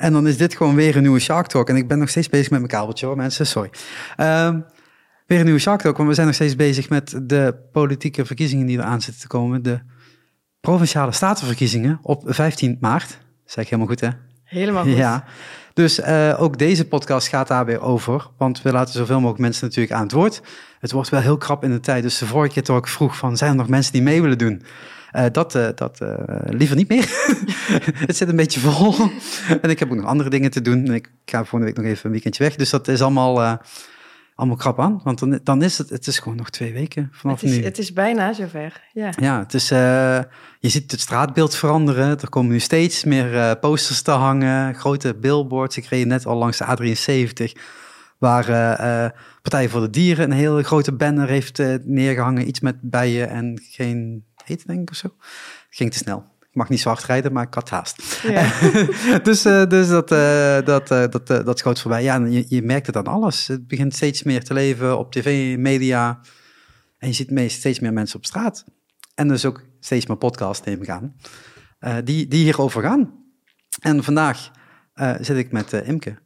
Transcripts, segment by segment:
En dan is dit gewoon weer een nieuwe Shark Talk. En ik ben nog steeds bezig met mijn kabeltje hoor, mensen. Sorry. Ehm, weer een nieuwe Shark Talk, want we zijn nog steeds bezig met de politieke verkiezingen die er aan zitten te komen. De provinciale statenverkiezingen op 15 maart. Zeg ik helemaal goed, hè? Helemaal goed. Ja. Dus uh, ook deze podcast gaat daar weer over. Want we laten zoveel mogelijk mensen natuurlijk aan het woord. Het wordt wel heel krap in de tijd. Dus de vorige keer ik vroeg van, zijn er nog mensen die mee willen doen? Uh, dat uh, dat liever niet meer. het zit een beetje vol. en ik heb ook nog andere dingen te doen. En ik ga volgende week nog even een weekendje weg. Dus dat is allemaal allemaal krap aan. Want dan, dan is het, het is gewoon nog twee weken vanaf het is, nu. Het is bijna zover, ja. Ja, het is, je ziet het straatbeeld veranderen. Er komen nu steeds meer posters te hangen, grote billboards. Ik reed net al langs de A73, waar uh, Partij voor de Dieren een hele grote banner heeft neergehangen. Iets met bijen en geen eten, denk ik, of zo. ging te snel. Ik mag niet zo hard rijden, maar ik had haast. Ja. dus uh, dus dat, uh, dat, uh, dat, dat schoot voorbij. Ja, je, je merkt het aan alles. Het begint steeds meer te leven op tv, media. En je ziet steeds meer mensen op straat. En dus ook steeds meer podcasts, neem ik aan, die, die hierover gaan. En vandaag zit ik met Imke.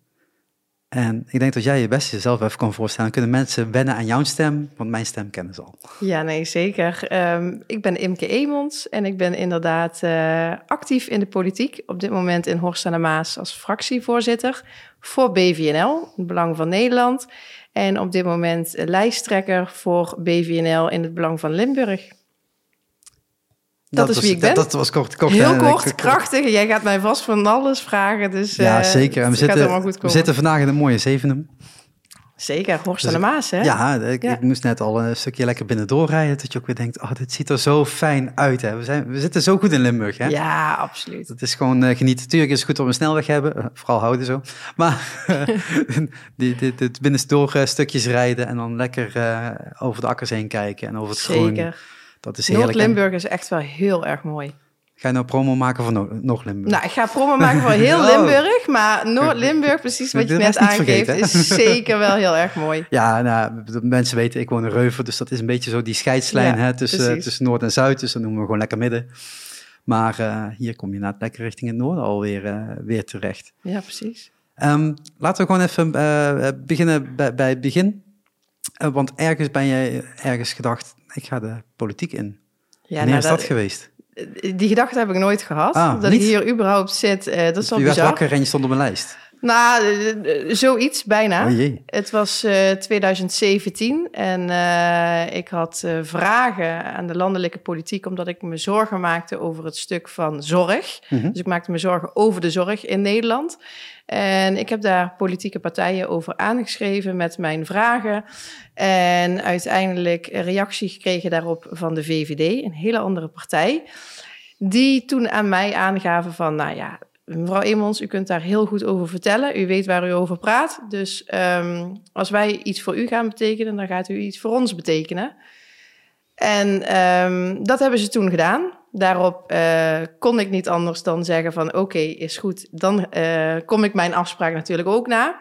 En ik denk dat jij je best jezelf even kan voorstellen. Kunnen mensen wennen aan jouw stem? Want mijn stem kennen ze al. Ja, nee, zeker. Um, ik ben Imke Emons en ik ben inderdaad uh, actief in de politiek. Op dit moment in Horst aan de Maas als fractievoorzitter voor BVNL, het Belang van Nederland. En op dit moment lijsttrekker voor BVNL in het Belang van Limburg. Dat, is wie ik ben. Dat, was kort. kort Heel kort, krachtig. Jij gaat mij vast van alles vragen. Dus, ja, uh, zeker. En we, zitten, we zitten vandaag in een mooie Zevenum. Zeker, Horst dus aan de Maas, hè? Ja, ik, ja. ik, moest net al een stukje lekker binnen doorrijden. Dat je ook weer denkt, oh, dit ziet er zo fijn uit, hè? We, zijn, we zitten zo goed in Limburg, hè? Ja, absoluut. Het is gewoon uh, genieten. Tuurlijk is het goed om een snelweg hebben, uh, vooral houden zo. Maar dit binnendoor stukjes rijden en dan lekker over de akkers heen kijken en over het Zeker. groen. Dat is heerlijk. Noord-Limburg is echt wel heel erg mooi. Ga je nou promo maken voor Noord-Limburg? Nou, ik ga promo maken voor heel oh. Limburg, maar Noord-Limburg, precies wat je net aangeeft, is zeker wel heel erg mooi. Ja, nou, mensen weten, ik woon in Reuver, dus dat is een beetje zo die scheidslijn ja, hè, tussen, tussen Noord en Zuid, dus dat noemen we gewoon lekker midden. Maar uh, hier kom je naar lekker richting het noorden alweer uh, weer terecht. Ja, precies. Um, laten we gewoon even uh, beginnen bij, bij het begin. want ergens ben je ergens gedacht, ik ga de politiek in. Ja, Wanneer nou, is dat, dat, geweest? Die gedachte heb ik nooit gehad. Ah, dat niet? ik hier überhaupt zit, uh, dat is wel je bizar. Je wakker en je stond op mijn lijst. Nou, zoiets bijna. Oh. Het was uh, 2017 en uh, ik had uh, vragen aan de landelijke politiek omdat ik me zorgen maakte over het stuk van zorg. Mm -hmm. Dus ik maakte me zorgen over de zorg in Nederland. En ik heb daar politieke partijen over aangeschreven met mijn vragen. En uiteindelijk reactie gekregen daarop van de VVD, een hele andere partij. Die toen aan mij aangaven van, nou ja, mevrouw Emons, u kunt daar heel goed over vertellen. U weet waar u over praat. Dus um, als wij iets voor u gaan betekenen, dan gaat u iets voor ons betekenen. En um, dat hebben ze toen gedaan. Daarop uh, kon ik niet anders dan zeggen van oké, is goed. Dan uh, kom ik mijn afspraak natuurlijk ook na.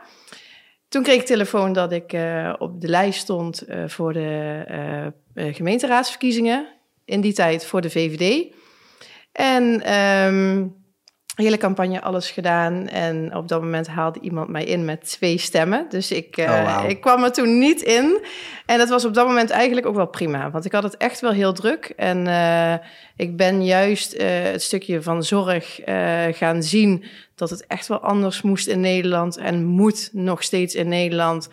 Toen kreeg ik telefoon dat ik uh, op de lijst stond voor de gemeenteraadsverkiezingen. In die tijd voor de VVD. En um, hele campagne alles gedaan. En op dat moment haalde iemand mij in met twee stemmen. Dus ik, uh, oh, wow. ik kwam er toen niet in. En dat was op dat moment eigenlijk ook wel prima. Want ik had het echt wel heel druk. En uh, ik ben juist uh, het stukje van zorg gaan zien... dat het echt wel anders moest in Nederland... en moet nog steeds in Nederland...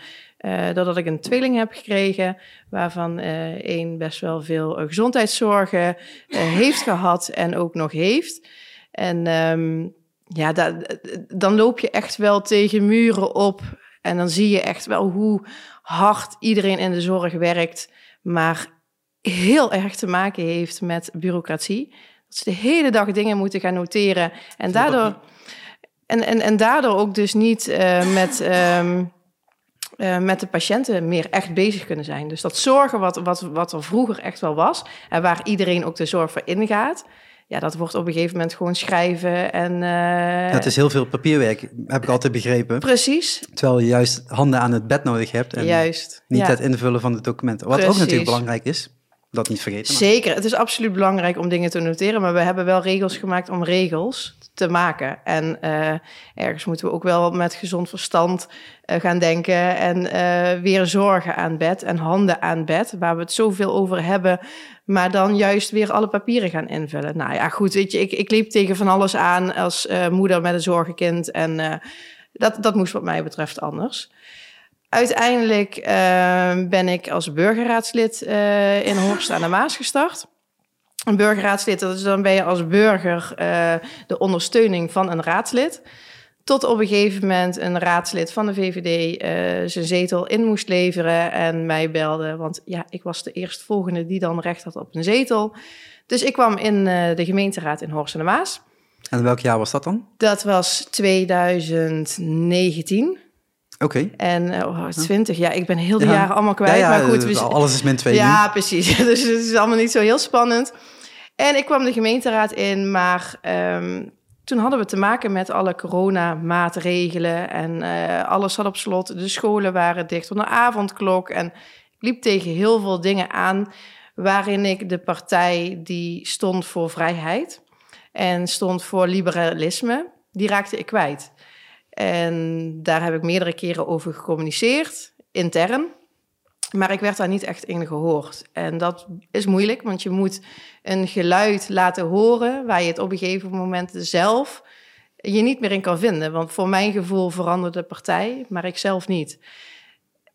Uh, doordat ik een tweeling heb gekregen, waarvan uh, één best wel veel gezondheidszorgen uh, heeft gehad en ook nog heeft. En um, ja, da, dan loop je echt wel tegen muren op. En dan zie je echt wel hoe hard iedereen in de zorg werkt, maar heel erg te maken heeft met bureaucratie. Dat ze de hele dag dingen moeten gaan noteren. En daardoor, en, en, en daardoor ook dus niet uh, met. Um, uh, met de patiënten meer echt bezig kunnen zijn. Dus dat zorgen wat, wat, wat er vroeger echt wel was... en waar iedereen ook de zorg voor ingaat ja, dat wordt op een gegeven moment gewoon schrijven en... Uh... Dat is heel veel papierwerk, heb ik altijd begrepen. Precies. Terwijl je juist handen aan het bed nodig hebt. En juist, niet ja. het invullen van de documenten. Wat Precies. ook natuurlijk belangrijk is. dat niet vergeten. Zeker, het is absoluut belangrijk om dingen te noteren, maar we hebben wel regels gemaakt om regels te maken. En uh, ergens moeten we ook wel met gezond verstand uh, gaan denken en uh, weer zorgen aan bed en handen aan bed, waar we het zoveel over hebben, maar dan juist weer alle papieren gaan invullen. Nou ja, goed, weet je, ik, ik liep tegen van alles aan als moeder met een zorgenkind en dat, dat moest wat mij betreft anders. Uiteindelijk uh, ben ik als burgerraadslid in Horst aan de Maas gestart. Een burgerraadslid, dat is dan ben je als burger de ondersteuning van een raadslid. Tot op een gegeven moment een raadslid van de VVD zijn zetel in moest leveren en mij belde. Want ja, ik was de eerstvolgende die dan recht had op een zetel. Dus ik kwam in de gemeenteraad in Horst aan de Maas. En welk jaar was dat dan? Dat was 2019. Oké. En oh, 20, ja, ik ben heel de jaren allemaal kwijt. Ja, maar goed, we, alles is min 2 Ja, precies. Dus het is allemaal niet zo heel spannend. En ik kwam de gemeenteraad in, maar um, toen hadden we te maken met alle coronamaatregelen en uh, alles zat op slot. De scholen waren dicht van de avondklok en ik liep tegen heel veel dingen aan waarin ik de partij die stond voor vrijheid en stond voor liberalisme, die raakte ik kwijt. En daar heb ik meerdere keren over gecommuniceerd, intern. Maar ik werd daar niet echt in gehoord. En dat is moeilijk, want je moet een geluid laten horen waar je het op een gegeven moment zelf je niet meer in kan vinden. Want voor mijn gevoel veranderde de partij, maar ik zelf niet.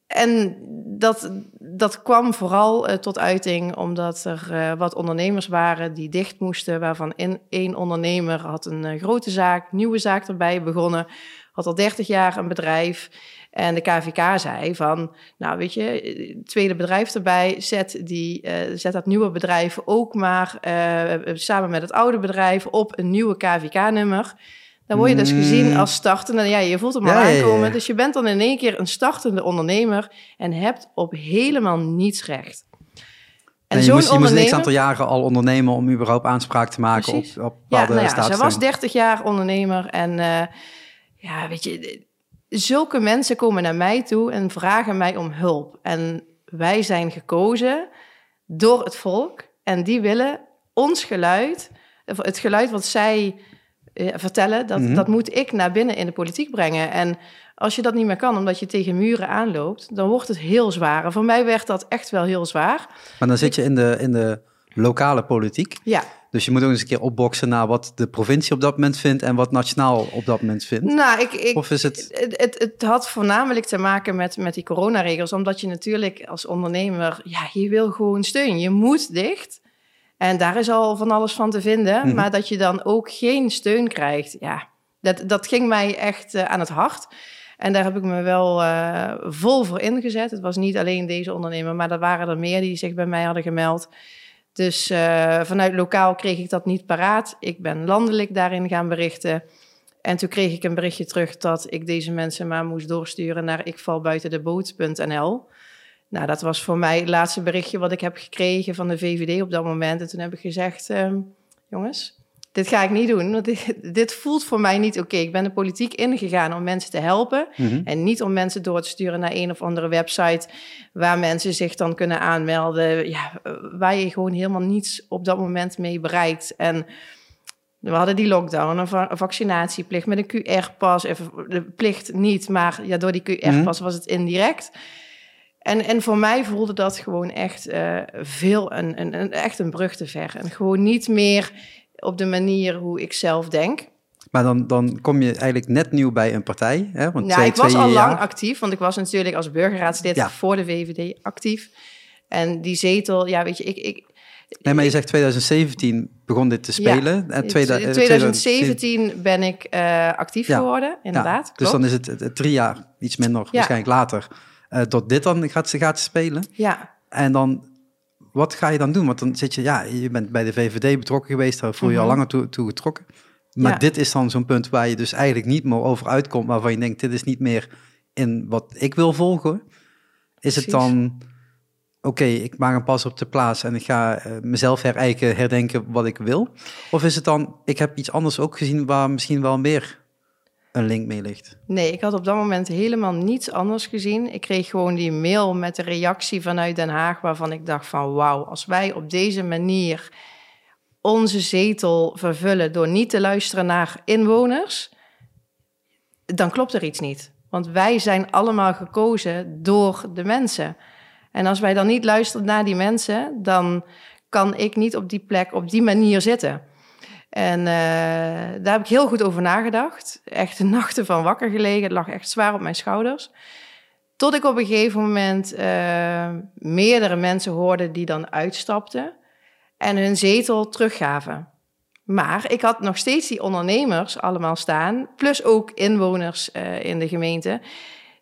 En dat, dat kwam vooral uh, tot uiting omdat er uh, wat ondernemers waren die dicht moesten, waarvan één ondernemer had een uh, grote zaak, nieuwe zaak erbij begonnen, had al 30 jaar een bedrijf. En de KVK zei van, nou weet je, tweede bedrijf erbij, zet, die, zet dat nieuwe bedrijf ook maar samen met het oude bedrijf op een nieuwe KVK-nummer. Dan word je dus gezien mm. als startende. Ja, je voelt hem al aankomen. Dus je bent dan in één keer een startende ondernemer en hebt op helemaal niets recht. En, je, moest, je moest een aantal jaren al ondernemen om überhaupt aanspraak te maken op, op bepaalde ja, nou ja, Ze was 30 jaar ondernemer en uh, ja, weet je, zulke mensen komen naar mij toe en vragen mij om hulp. En wij zijn gekozen door het volk en die willen ons geluid, het geluid wat zij eh, vertellen. Dat, mhm. dat moet ik naar binnen in de politiek brengen. En als je dat niet meer kan, omdat je tegen muren aanloopt, dan wordt het heel zwaar. En voor mij werd dat echt wel heel zwaar. Maar dan zit je in de, in de lokale politiek. Ja. Dus je moet ook eens een keer opboksen naar wat de provincie op dat moment vindt en wat nationaal op dat moment vindt. Nou, ik, ik, of is het... Het, het... had voornamelijk te maken met, met die coronaregels, omdat je natuurlijk als ondernemer, ja, je wil gewoon steun. Je moet dicht. En daar is al van alles van te vinden. Mhm. Maar dat je dan ook geen steun krijgt, ja, dat, dat ging mij echt uh, aan het hart. En daar heb ik me wel uh, vol voor ingezet. Het was niet alleen deze ondernemer, maar er waren er meer die zich bij mij hadden gemeld. Dus uh, vanuit lokaal kreeg ik dat niet paraat. Ik ben landelijk daarin gaan berichten. En toen kreeg ik een berichtje terug dat ik deze mensen maar moest doorsturen naar ikvalbuitenDeboot.nl. Nou, dat was voor mij het laatste berichtje wat ik heb gekregen van de VVD op dat moment. En toen heb ik gezegd, uh, jongens, dit ga ik niet doen. Want dit, dit voelt voor mij niet oké. Ik ben de politiek ingegaan om mensen te helpen. Mhm. En niet om mensen door te sturen naar een of andere website... waar mensen zich dan kunnen aanmelden. Ja, waar je gewoon helemaal niets op dat moment mee bereikt. En... We hadden die lockdown, een vaccinatieplicht met een QR-pas. De plicht niet, maar ja, door die QR-pas mhm. was het indirect. En, en voor mij voelde dat gewoon echt uh, veel een, een, een, echt een brug te ver. En gewoon niet meer op de manier hoe ik zelf denk. Maar dan, dan kom je eigenlijk net nieuw bij een partij. Hè? Want ja, ik was al lang actief, want ik was natuurlijk als burgerraadslid voor de VVD actief. En die zetel, ja, weet je, ik. ik Nee, maar je zegt 2017 begon dit te spelen. Ja, en 2017 ben ik uh, actief geworden, inderdaad. Ja, dus dan is het, het, drie jaar, iets minder, waarschijnlijk later uh, tot dit dan gaat, gaat spelen. Ja. En dan, wat ga je dan doen? Want dan zit je, ja, je bent bij de VVD betrokken geweest, daar voel je al mhm. langer toe, toe getrokken. Maar dit is dan zo'n punt waar je dus eigenlijk niet meer over uitkomt, waarvan je denkt, dit is niet meer in wat ik wil volgen. Is het dan, oké, ik maak een pas op de plaats en ik ga uh, mezelf herijken, herdenken wat ik wil? Of is het dan, ik heb iets anders ook gezien waar misschien wel meer een link mee ligt? Nee, ik had op dat moment helemaal niets anders gezien. Ik kreeg gewoon die mail met de reactie vanuit Den Haag, waarvan ik dacht van wauw, als wij op deze manier onze zetel vervullen door niet te luisteren naar inwoners, dan klopt er iets niet. Want wij zijn allemaal gekozen door de mensen. En als wij dan niet luisteren naar die mensen, dan kan ik niet op die plek op die manier zitten. En uh, daar heb ik heel goed over nagedacht. Echt nachten van wakker gelegen. Het lag echt zwaar op mijn schouders. Tot ik op een gegeven moment uh, meerdere mensen hoorde die dan uitstapten en hun zetel teruggaven. Maar ik had nog steeds die ondernemers allemaal staan, plus ook inwoners uh, in de gemeente,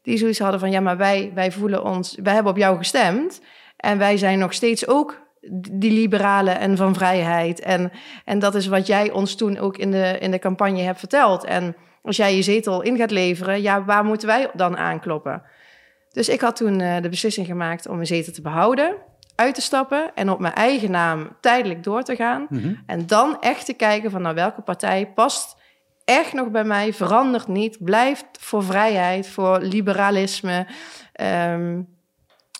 die zoiets hadden van ja, maar wij, wij voelen ons, wij hebben op jou gestemd en wij zijn nog steeds ook die liberalen en van vrijheid. En, en dat is wat jij ons toen ook in de, in de campagne hebt verteld. En als jij je zetel in gaat leveren, ja, waar moeten wij dan aankloppen? Dus ik had toen uh, de beslissing gemaakt om mijn zetel te behouden, uit te stappen en op mijn eigen naam tijdelijk door te gaan. Mm -hmm. En dan echt te kijken van nou, welke partij past echt nog bij mij, verandert niet, blijft voor vrijheid, voor liberalisme. Um,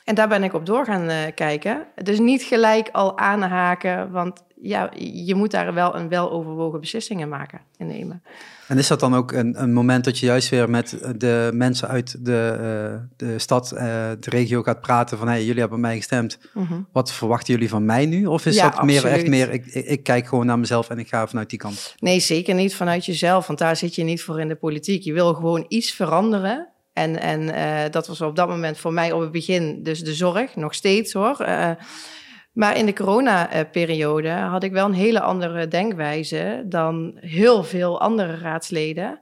en daar ben ik op door gaan uh, kijken. Dus niet gelijk al aanhaken, want ja, je moet daar wel een weloverwogen beslissingen maken en nemen. En is dat dan ook een, een moment dat je juist weer met de mensen uit de, uh, de stad, uh, de regio gaat praten van hey, jullie hebben mij gestemd. Mm -hmm. Wat verwachten jullie van mij nu? Of is ja, dat meer echt meer, ik, ik, kijk gewoon naar mezelf en ik ga vanuit die kant? Nee, zeker niet vanuit jezelf, want daar zit je niet voor in de politiek. Je wil gewoon iets veranderen en, en uh, dat was op dat moment voor mij op het begin dus de zorg, nog steeds hoor. Uh, maar in de coronaperiode had ik wel een hele andere denkwijze dan heel veel andere raadsleden.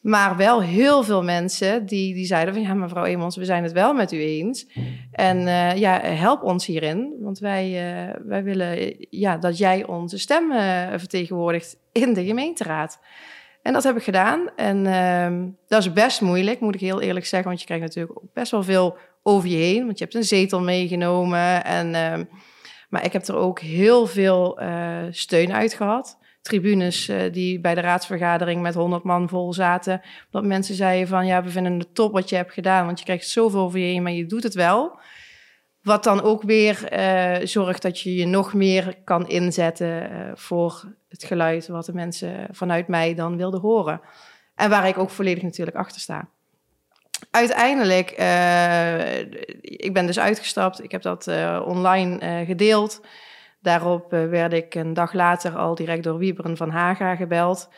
Maar wel heel veel mensen die, die zeiden van ja, mevrouw Emons, we zijn het wel met u eens. En ja, help ons hierin, want wij, wij willen ja, dat jij onze stem vertegenwoordigt in de gemeenteraad. En dat heb ik gedaan. En uh, dat is best moeilijk, moet ik heel eerlijk zeggen. Want je krijgt natuurlijk ook best wel veel over je heen. Want je hebt een zetel meegenomen. En, uh, maar ik heb er ook heel veel uh, steun uit gehad. Tribunes uh, die bij de raadsvergadering met 100 man vol zaten. Dat mensen zeiden van ja, we vinden het top wat je hebt gedaan. Want je krijgt zoveel over je heen, maar je doet het wel. Wat dan ook weer uh, zorgt dat je je nog meer kan inzetten uh, voor het geluid wat de mensen vanuit mij dan wilden horen. En waar ik ook volledig natuurlijk achter sta. Uiteindelijk, uh, ik ben dus uitgestapt. Ik heb dat online gedeeld. Daarop werd ik een dag later al direct door Wieberen van Haga gebeld.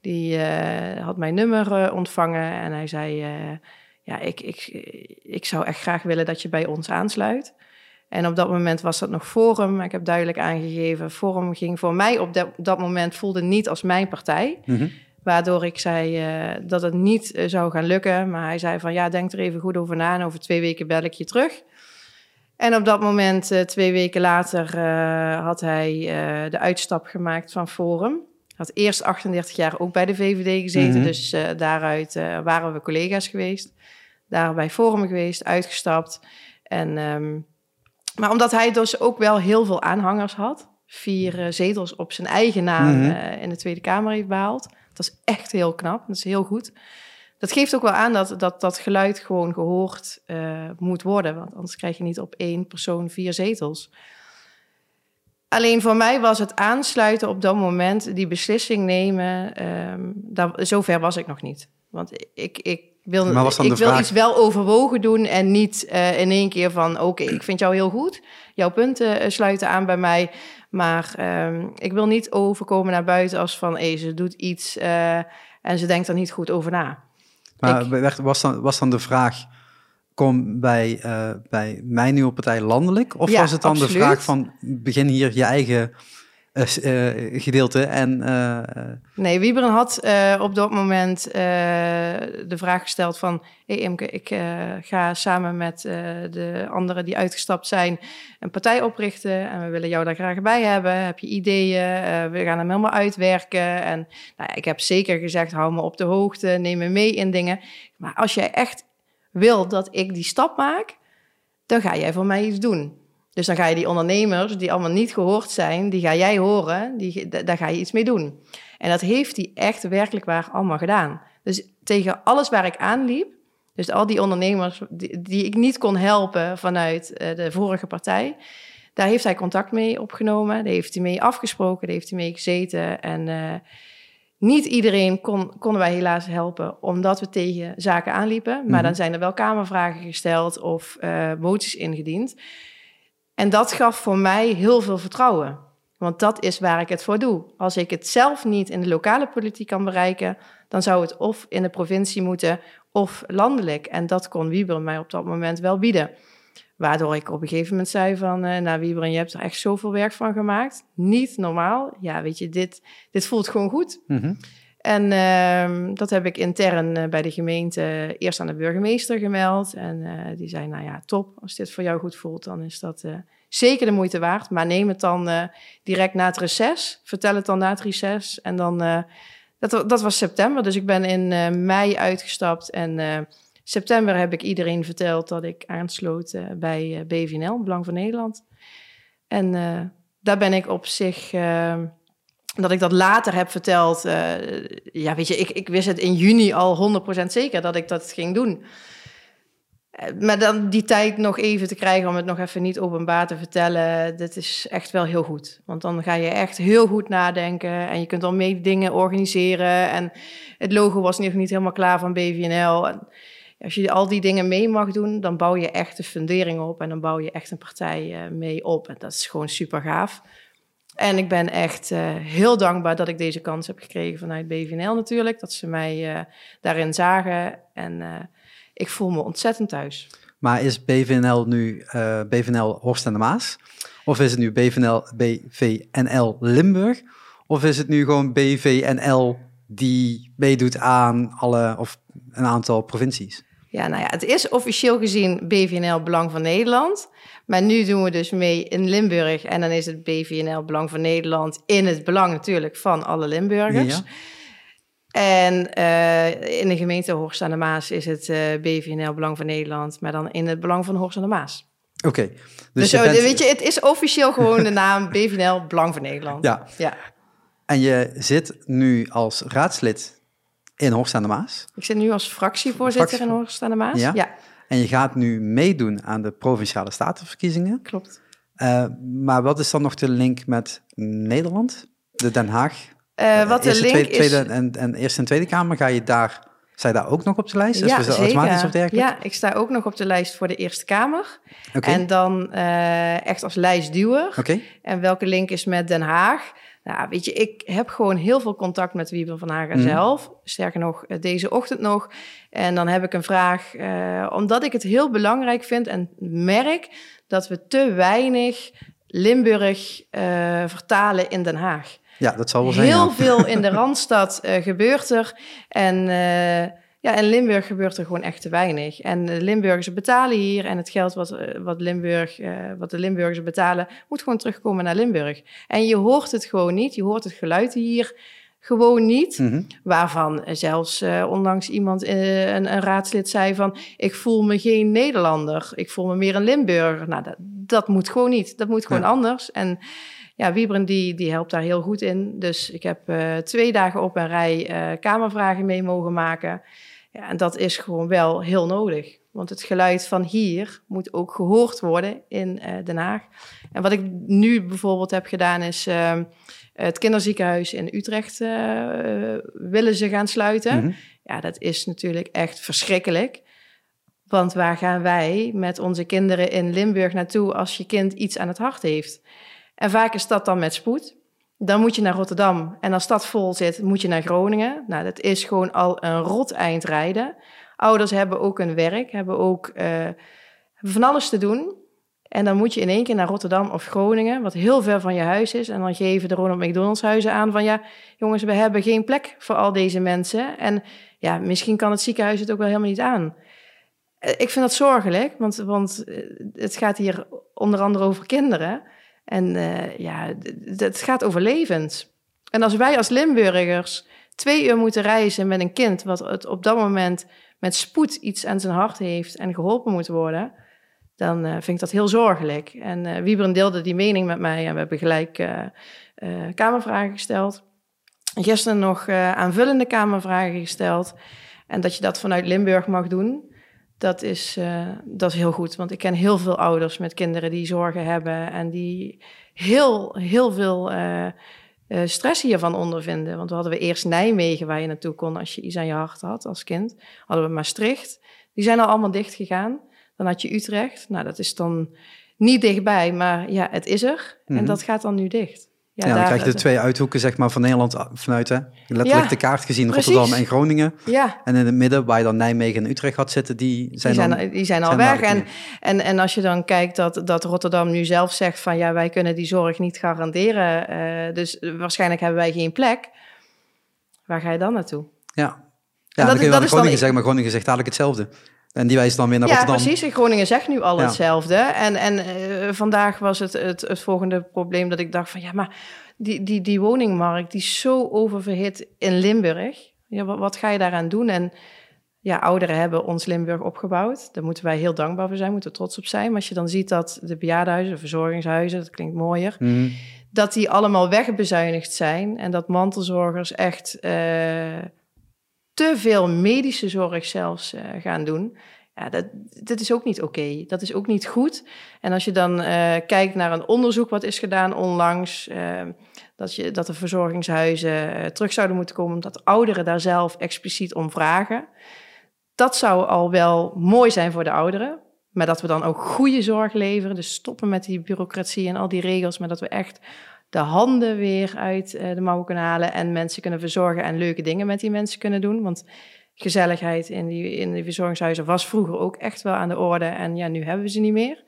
Die had mijn nummer ontvangen en hij zei ja, ik, ik, ik zou echt graag willen dat je bij ons aansluit. En op dat moment was dat nog Forum. Ik heb duidelijk aangegeven, Forum ging voor mij op dat, dat moment voelde niet als mijn partij. Mm -hmm. Waardoor ik zei uh, dat het niet uh, zou gaan lukken. Maar hij zei van ja, denk er even goed over na en over twee weken bel ik je terug. En op dat moment, uh, twee weken later, had hij de uitstap gemaakt van Forum. Had eerst 38 jaar ook bij de VVD gezeten, mm -hmm. dus daaruit waren we collega's geweest daar bij Forum geweest, uitgestapt. En, um, maar omdat hij dus ook wel heel veel aanhangers had, vier uh, zetels op zijn eigen naam mm -hmm. uh, in de Tweede Kamer heeft behaald. Dat is echt heel knap, dat is heel goed. Dat geeft ook wel aan dat dat, dat geluid gewoon gehoord uh, moet worden, want anders krijg je niet op één persoon vier zetels. Alleen voor mij was het aansluiten op dat moment, die beslissing nemen, um, daar, zover was ik nog niet. Want ik, ik wil, ik wil iets wel overwogen doen en niet uh, in één keer van... oké, okay, ik vind jou heel goed, jouw punten uh, sluiten aan bij mij... maar uh, ik wil niet overkomen naar buiten als van... Hey, ze doet iets uh, en ze denkt er niet goed over na. Maar ik, was, dan, was dan de vraag... kom bij, bij mijn nieuwe partij landelijk? Of ja, was het dan absoluut. de vraag van... begin hier je eigen uh, gedeelte. En, uh, nee, Wieberen had op dat moment de vraag gesteld van... Hey Imke, ik ga samen met de anderen die uitgestapt zijn... een partij oprichten en we willen jou daar graag bij hebben. Heb je ideeën? we gaan hem helemaal uitwerken. En nou ik heb zeker gezegd, hou me op de hoogte, neem me mee in dingen. Maar als jij echt wil dat ik die stap maak... dan ga jij voor mij iets doen. Dus dan ga je die ondernemers, die allemaal niet gehoord zijn, die ga jij horen, die, daar ga je iets mee doen. En dat heeft hij echt werkelijk waar allemaal gedaan. Dus tegen alles waar ik aanliep, dus al die ondernemers die, die ik niet kon helpen vanuit uh, de vorige partij, daar heeft hij contact mee opgenomen. Daar heeft hij mee afgesproken, daar heeft hij mee gezeten. En uh, niet iedereen kon, konden wij helaas helpen, omdat we tegen zaken aanliepen. Maar mhm. dan zijn er wel kamervragen gesteld of uh, moties ingediend. En dat gaf voor mij heel veel vertrouwen. Want dat is waar ik het voor doe. Als ik het zelf niet in de lokale politiek kan bereiken, dan zou het of in de provincie moeten of landelijk. En dat kon Wieber mij op dat moment wel bieden. Waardoor ik op een gegeven moment zei van, uh, nou Wieber, je hebt er echt zoveel werk van gemaakt. Niet normaal. Ja, weet je, dit, dit voelt gewoon goed. Mhm. En uh, dat heb ik intern uh, bij de gemeente eerst aan de burgemeester gemeld. En uh, die zei, nou ja, top. Als dit voor jou goed voelt, dan is dat zeker de moeite waard. Maar neem het dan direct na het reces. Vertel het dan na het reces. En dan, dat, dat was september. Dus ik ben in mei uitgestapt en september heb ik iedereen verteld dat ik aansloot bij BVNL, Belang van Nederland. En daar ben ik op zich, dat ik dat later heb verteld. ja, weet je, ik, ik wist het in juni al 100% zeker dat ik dat ging doen. Maar dan die tijd nog even te krijgen om het nog even niet openbaar te vertellen, dat is echt wel heel goed. Want dan ga je echt heel goed nadenken en je kunt al mee dingen organiseren. En het logo was nog niet helemaal klaar van BVNL. En als je al die dingen mee mag doen, dan bouw je echt de fundering op en dan bouw je echt een partij uh, mee op. En dat is gewoon super gaaf. En ik ben echt uh, heel dankbaar dat ik deze kans heb gekregen vanuit BVNL natuurlijk. Dat ze mij uh, daarin zagen. En ik voel me ontzettend thuis. Maar is BVNL nu BVNL Horst en de Maas? Of is het nu BVNL, BVNL Limburg? Of is het nu gewoon BVNL die meedoet aan alle of een aantal provincies? Ja, nou ja, het is officieel gezien BVNL Belang van Nederland. Maar nu doen we dus mee in Limburg. En dan is het BVNL Belang van Nederland in het belang natuurlijk van alle Limburgers. Ja. En uh, in de gemeente Horst aan de Maas is het uh, eh, BVNL Belang van Nederland, maar dan in het belang van Horst aan de Maas. Oké. dus, dus je bent... weet je, het is officieel gewoon de naam BVNL Belang van Nederland. Ja. ja. En je zit nu als raadslid in Horst aan de Maas. Ik zit nu als fractievoorzitter in Horst aan de Maas. Ja. En je gaat nu meedoen aan de provinciale statenverkiezingen. Klopt. Uh, maar wat is dan nog de link met Nederland, de Den Haag? Uh, wat de link tweede, tweede, en, en Eerste en Tweede Kamer, ga je daar, sta je daar ook nog op de lijst? Ja, zeker. Ja, ik sta ook nog op de lijst voor de Eerste Kamer. Okay. En dan uh, echt als lijstduwer. Oké. En welke link is met Den Haag? Nou, weet je, ik heb gewoon heel veel contact met Wiebe van Hagen mhm. zelf. Sterker nog, eh, deze ochtend nog. En dan heb ik een vraag, uh, omdat ik het heel belangrijk vind en merk dat we te weinig Limburg uh, vertalen in Den Haag. Ja, dat zal wel zijn. Heel veel in de Randstad uh, gebeurt er. En ja, in Limburg gebeurt er gewoon echt te weinig. En de Limburgers betalen hier en het geld wat, eh, wat, Limburg, uh, wat de Limburgers betalen, moet gewoon terugkomen naar Limburg. En je hoort het gewoon niet. Je hoort het geluid hier gewoon niet. Mhm. Waarvan zelfs uh, onlangs iemand, uh, een, een, raadslid, zei van... ik voel me geen Nederlander, ik voel me meer een Limburger. Nou, dat, dat moet gewoon niet. Dat moet gewoon anders. En ja, Wiebren die, die helpt daar heel goed in. Dus ik heb uh, twee dagen op een rij kamervragen mee mogen maken... Ja, en dat is gewoon wel heel nodig. Want het geluid van hier moet ook gehoord worden in uh, Den Haag. En wat ik nu bijvoorbeeld heb gedaan is... Uh, het kinderziekenhuis in Utrecht uh, willen ze gaan sluiten. Mhm. Ja, dat is natuurlijk echt verschrikkelijk. Want waar gaan wij met onze kinderen in Limburg naartoe... als je kind iets aan het hart heeft? En vaak is dat dan met spoed. Dan moet je naar Rotterdam. En als dat vol zit, moet je naar Groningen. Nou, dat is gewoon al een rot eind rijden. Ouders hebben ook een werk, hebben ook hebben van alles te doen. En dan moet je in één keer naar Rotterdam of Groningen, wat heel ver van je huis is. En dan geven de Ronald McDonald's huizen aan van ja, jongens, we hebben geen plek voor al deze mensen. En ja, misschien kan het ziekenhuis het ook wel helemaal niet aan. Eh, ik vind dat zorgelijk, want, want eh, het gaat hier onder andere over kinderen. En uh, ja, het gaat over levens. En als wij als Limburgers twee uur moeten reizen met een kind, wat het op dat moment met spoed iets aan zijn hart heeft en geholpen moet worden, dan uh, vind ik dat heel zorgelijk. En uh, Wieberen deelde die mening met mij en we hebben gelijk kamervragen gesteld. gisteren nog aanvullende Kamervragen gesteld. En dat je dat vanuit Limburg mag doen, dat is, uh, dat is heel goed. Want ik ken heel veel ouders met kinderen die zorgen hebben en die heel, heel veel uh, stress hiervan ondervinden. Want we hadden we eerst Nijmegen, waar je naartoe kon als je iets aan je hart had als kind. Hadden we Maastricht. Die zijn al allemaal dicht gegaan. Dan had je Utrecht. Nou, dat is dan niet dichtbij, maar ja, het is er. En mhm. dat gaat dan nu dicht. Ja, ja dan krijg je de twee uithoeken zeg maar, van Nederland vanuit. Hè? Letterlijk de kaart gezien, Rotterdam en Groningen. Ja. En in het midden, waar je dan Nijmegen en Utrecht gaat zitten, die zijn, die zijn, dan, die zijn al weg. En, en, en als je dan kijkt dat, dat Rotterdam nu zelf zegt van... ja, wij kunnen die zorg niet garanderen. Uh, dus waarschijnlijk hebben wij geen plek. Waar ga je dan naartoe? Ja, ja dat, dan kun je Groningen dan... zeggen, maar Groningen zegt eigenlijk hetzelfde. En die wijst dan weer naar ja, Rotterdam. Ja, precies. In Groningen zegt nu al hetzelfde. En, en uh, vandaag was het, het, het volgende probleem dat ik dacht van... ja, maar die, die, die woningmarkt die is zo oververhit in Limburg. Ja, wat, wat ga je daaraan doen? En ja, ouderen hebben ons Limburg opgebouwd. Daar moeten wij heel dankbaar voor zijn, moeten we trots op zijn. Maar als je dan ziet dat de bejaardenhuizen, de verzorgingshuizen... dat klinkt mooier... Mhm. dat die allemaal wegbezuinigd zijn... en dat mantelzorgers echt... Uh, te veel medische zorg zelfs uh, gaan doen. Ja, dat, dat is ook niet oké. Dat is ook niet goed. En als je dan uh, kijkt naar een onderzoek wat is gedaan onlangs, uh, dat, je, dat de verzorgingshuizen terug zouden moeten komen, omdat ouderen daar zelf expliciet om vragen. Dat zou al wel mooi zijn voor de ouderen. Maar dat we dan ook goede zorg leveren. Dus stoppen met die bureaucratie en al die regels. Maar dat we echt de handen weer uit uh, de mouwen kunnen halen en mensen kunnen verzorgen en leuke dingen met die mensen kunnen doen. Want gezelligheid in die, in die verzorgingshuizen was vroeger ook echt wel aan de orde en ja, nu hebben we ze niet meer.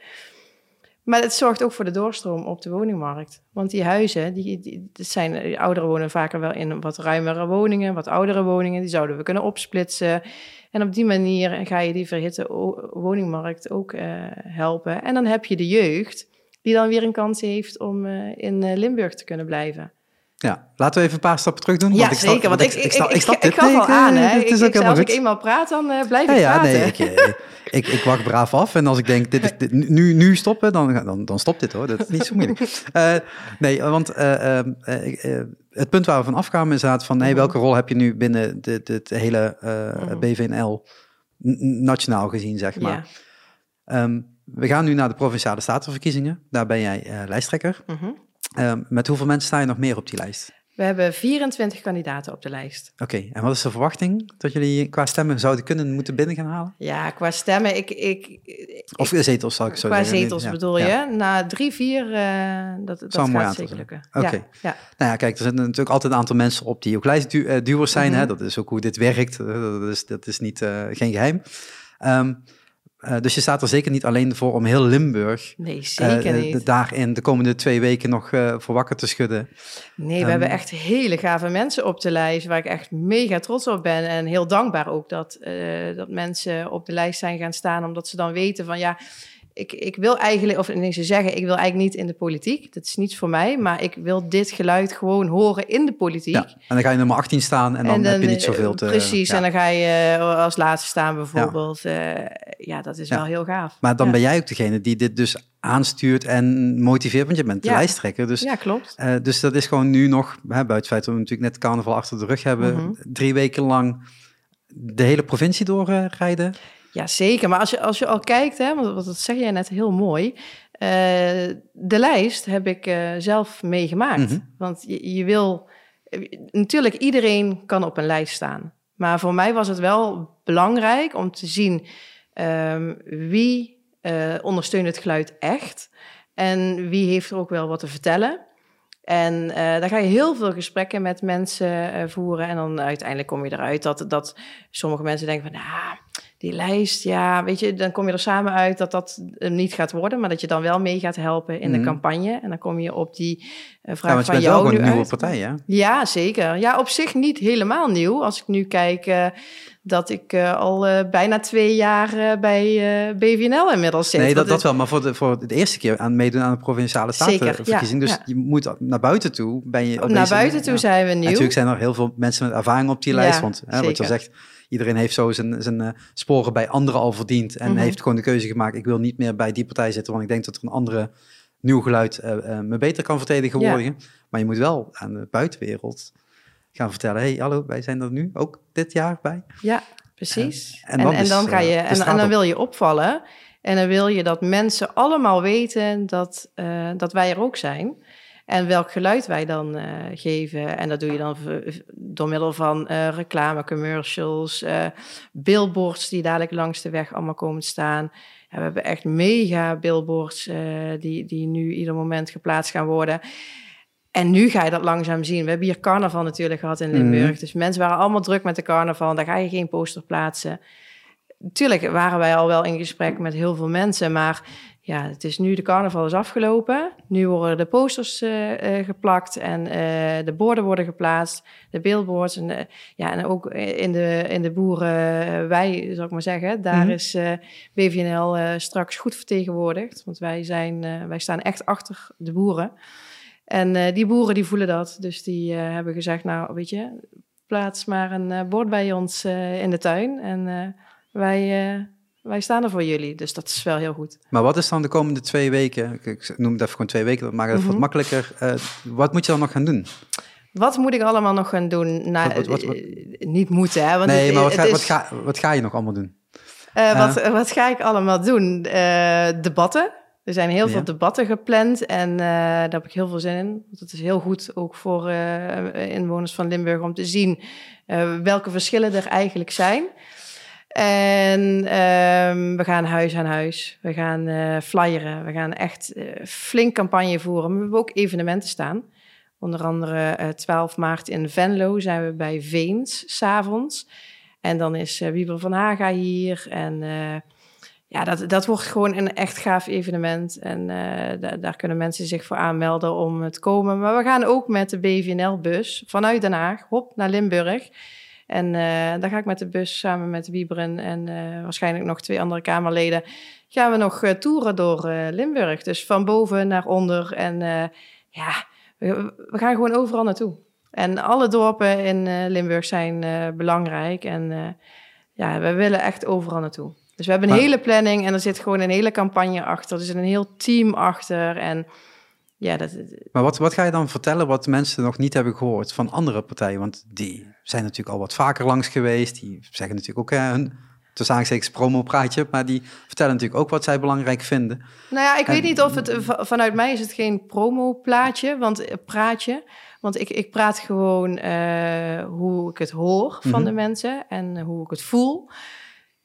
Maar het zorgt ook voor de doorstroom op de woningmarkt. Want die huizen, die, die, zijn, die ouderen wonen vaker wel in wat ruimere woningen, wat oudere woningen, die zouden we kunnen opsplitsen. En op die manier ga je die verhitte woningmarkt ook uh, helpen. En dan heb je de jeugd die dan weer een kans heeft om uh, in uh, Limburg te kunnen blijven. Ja, laten we even een paar stappen terug doen. Ja, ik zeker. Want ik, ik, ik, ik, gaf al aan, hè. Ik, ik, als ik eenmaal praat, dan uh, blijf ja, ik ja, praten. Nee, ik, ik, wacht braaf af. En als ik denk, dit is, dit, nu, nu stoppen, dan, dan, dan stopt dit hoor. Dat is niet zo moeilijk. Uh, nee, want uh, het punt waar we van afkwamen is van... Hey, welke rol heb je nu binnen de hele uh, BVNL nationaal gezien, zeg maar. Ja. Um, we gaan nu naar de Provinciale Statenverkiezingen. Daar ben jij uh, lijsttrekker. Uh, met hoeveel mensen sta je nog meer op die lijst? We hebben 24 kandidaten op de lijst. Oké, okay. en wat is de verwachting dat jullie qua stemmen zouden kunnen moeten binnen gaan halen? Ja, qua stemmen, ik... ik of zetels, zal ik zo qua zeggen. Qua zetels ja. bedoel je? Na drie, vier, uh, dat, dat gaat zeker lukken. Oké. Okay. Ja, Nou ja, kijk, er zitten natuurlijk altijd een aantal mensen op die ook lijstduwers zijn. Mm -hmm. hè? Dat is ook hoe dit werkt. Dat is, dat is niet, uh, geen geheim. Um, uh, dus je staat er zeker niet alleen voor om heel Limburg nee, zeker uh, niet. daarin de komende twee weken nog uh, voor wakker te schudden. Nee, we um, hebben echt hele gave mensen op de lijst waar ik echt mega trots op ben. En heel dankbaar ook dat, dat mensen op de lijst zijn gaan staan, omdat ze dan weten van ja, ik, ik wil eigenlijk, of nee, ze zeggen, ik wil eigenlijk niet in de politiek. Dat is niets voor mij, maar ik wil dit geluid gewoon horen in de politiek. Ja, en dan ga je nummer 18 staan en dan, en dan heb je niet zoveel te... Precies, ja. en dan ga je eh, als laatste staan bijvoorbeeld. Ja, uh, ja dat is wel heel gaaf. Maar dan ben jij ook degene die dit dus aanstuurt en motiveert, want je bent de lijsttrekker. Dus, ja, klopt. Uh, dus dat is gewoon nu nog, hè, buiten het feit dat we natuurlijk net carnaval achter de rug hebben, mm -hmm. drie weken lang de hele provincie doorrijden. Ja, zeker. Maar als je, als je al kijkt, hè, want dat zeg jij net heel mooi. Uh, de lijst heb ik uh, zelf meegemaakt. Mm -hmm. Want je, je, wil... Natuurlijk, iedereen kan op een lijst staan. Maar voor mij was het wel belangrijk om te zien... Um, wie uh, ondersteunt het geluid echt... en wie heeft er ook wel wat te vertellen... En uh, daar ga je heel veel gesprekken met mensen uh, voeren. En dan uiteindelijk kom je eruit dat, dat sommige mensen denken van... Nou, die lijst, ja, weet je, dan kom je er samen uit dat dat niet gaat worden, maar dat je dan wel mee gaat helpen in mm. de Mhm. campagne. En dan kom je op die uh, vraag Ja, van jou nu een nieuwe uit. partij, hè? Ja, zeker. Ja, op zich niet helemaal nieuw. Als ik nu kijk uh, dat ik uh, al bijna twee jaar bij BVNL inmiddels zit. Nee, dat, dat wel. Maar voor de, voor de eerste keer aan meedoen aan de provinciale statenverkiezing. ja, dus ja. je moet naar buiten toe. Ben je Naar buiten toe zijn we En nieuw. Natuurlijk zijn er heel veel mensen met ervaring op die lijst. Want hè, wat je al zegt, iedereen heeft zo zijn, zijn eh, sporen bij anderen al verdiend. En Mhm. heeft gewoon de keuze gemaakt, ik wil niet meer bij die partij zitten. Want ik denk dat er een andere nieuw geluid eh, eh, me beter kan vertegenwoordigen. Maar je moet wel aan de buitenwereld gaan vertellen, hey, hallo, wij zijn er nu ook dit jaar bij. Ja, precies. En, en, dan, en dan, ga je, en, en dan wil je opvallen. En dan wil je dat mensen allemaal weten dat, uh, dat wij er ook zijn. En welk geluid wij dan uh, geven. En dat doe je dan door middel van uh, reclame, commercials, billboards die dadelijk langs de weg allemaal komen staan. We hebben echt mega billboards die, die nu ieder moment geplaatst gaan worden. En nu ga je dat langzaam zien. We hebben hier carnaval natuurlijk gehad in Limburg. Mhm. Dus mensen waren allemaal druk met de carnaval. Daar ga je geen poster plaatsen. Tuurlijk waren wij al wel in gesprek met heel veel mensen, maar ja, het is nu de carnaval is afgelopen. Nu worden de posters uh, uh, geplakt en uh, de borden worden geplaatst, de billboards. En, ja, en ook in de, in de boeren, wij, zou ik maar zeggen, daar mm -hmm. is BVNL straks goed vertegenwoordigd. Want wij, zijn, wij staan echt achter de boeren. En die boeren die voelen dat. Dus die hebben gezegd, nou weet je, plaats maar een bord bij ons in de tuin. En wij, uh, wij staan er voor jullie. Dus dat is wel heel goed. Maar wat is dan de komende twee weken? Ik noem het even gewoon twee weken, maar het mm -hmm. wat makkelijker. Uh, wat moet je dan nog gaan doen? Wat moet ik allemaal nog gaan doen? Nou, wat, wat, wat, niet moeten, hè? Want nee, het, maar wat ga, is... wat, ga, wat ga je nog allemaal doen? Uh, wat, wat ga ik allemaal doen? debatten. Er zijn heel ja. veel debatten gepland en daar heb ik heel veel zin in. Want het is heel goed ook voor inwoners van Limburg om te zien welke verschillen er eigenlijk zijn. En um, we gaan huis aan huis. We gaan uh, flyeren. We gaan echt uh, flink campagne voeren. We hebben ook evenementen staan. Onder andere uh, eh, 12 maart in Venlo zijn we bij Veens, s'avonds. En dan is Wieber van Haga hier. En ja, dat, dat wordt gewoon een echt gaaf evenement. En daar kunnen mensen zich voor aanmelden om te komen. Maar we gaan ook met de BVNL-bus vanuit Den Haag, hop, naar Limburg. En uh, daar ga ik met de bus samen met Wieberen en uh, waarschijnlijk nog twee andere Kamerleden... gaan we nog uh, toeren door Limburg. Dus van boven naar onder. En ja, we, we, gaan gewoon overal naartoe. En alle dorpen in Limburg zijn belangrijk. En ja, we willen echt overal naartoe. Dus we hebben een hele planning en er zit gewoon een hele campagne achter. Er zit een heel team achter en... Ja, dat... Maar wat, wat ga je dan vertellen wat mensen nog niet hebben gehoord van andere partijen? Want die zijn natuurlijk al wat vaker langs geweest. Die zeggen natuurlijk ook hè, hun tussen aanstekens promo-praatje, maar die vertellen natuurlijk ook wat zij belangrijk vinden. Nou ja, ik weet niet of het vanuit mij is het geen promo-plaatje, want eh, praatje. Want ik, ik praat gewoon uh, hoe ik het hoor van mm -hmm. de mensen en hoe ik het voel.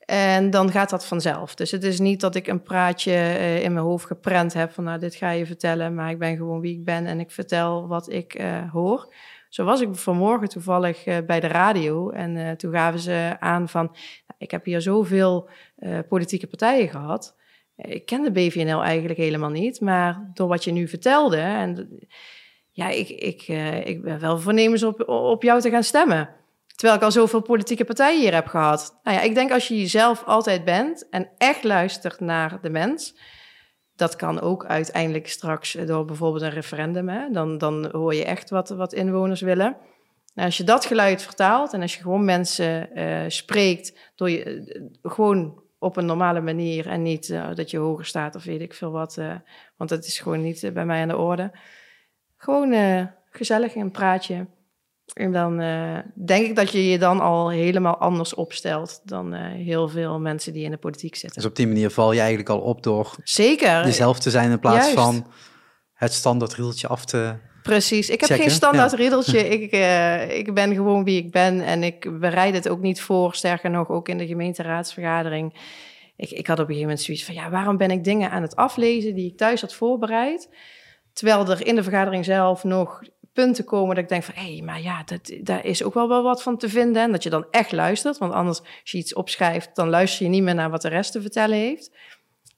En dan gaat dat vanzelf. Dus het is niet dat ik een praatje uh, in mijn hoofd geprent heb van nou, dit ga je vertellen, maar ik ben gewoon wie ik ben en ik vertel wat ik uh, hoor. Zo was ik vanmorgen toevallig uh, bij de radio en toen gaven ze aan van, nou, ik heb hier zoveel politieke partijen gehad. Ik ken de BVNL eigenlijk helemaal niet, maar door wat je nu vertelde, en ja, ik, ik, ik ben wel voornemens op, op jou te gaan stemmen. Terwijl ik al zoveel politieke partijen hier heb gehad. Nou ja, ik denk als je jezelf altijd bent en echt luistert naar de mens. Dat kan ook uiteindelijk straks door bijvoorbeeld een referendum. Hè? Dan, dan hoor je echt wat, wat inwoners willen. Nou, als je dat geluid vertaalt en als je gewoon mensen uh, spreekt, door je, uh, gewoon op een normale manier en niet uh, dat je hoger staat of weet ik veel wat, want dat is gewoon niet bij mij aan de orde. Gewoon gezellig een praatje. En dan uh, denk ik dat je je dan al helemaal anders opstelt dan uh, heel veel mensen die in de politiek zitten. Dus op die manier val je eigenlijk al op door Zeker. jezelf te zijn in plaats Juist. van het standaard riedeltje af te. Precies, ik heb checken. geen standaard ja. riedeltje. ik, uh, ik ben gewoon wie ik ben en ik bereid het ook niet voor. Sterker nog, ook in de gemeenteraadsvergadering. Ik, ik had op een gegeven moment zoiets van: ja, waarom ben ik dingen aan het aflezen die ik thuis had voorbereid? Terwijl er in de vergadering zelf nog punten komen dat ik denk van, hé, hey, maar ja, dat, daar is ook wel, wel wat van te vinden. En dat je dan echt luistert, want anders als je iets opschrijft, dan luister je niet meer naar wat de rest te vertellen heeft.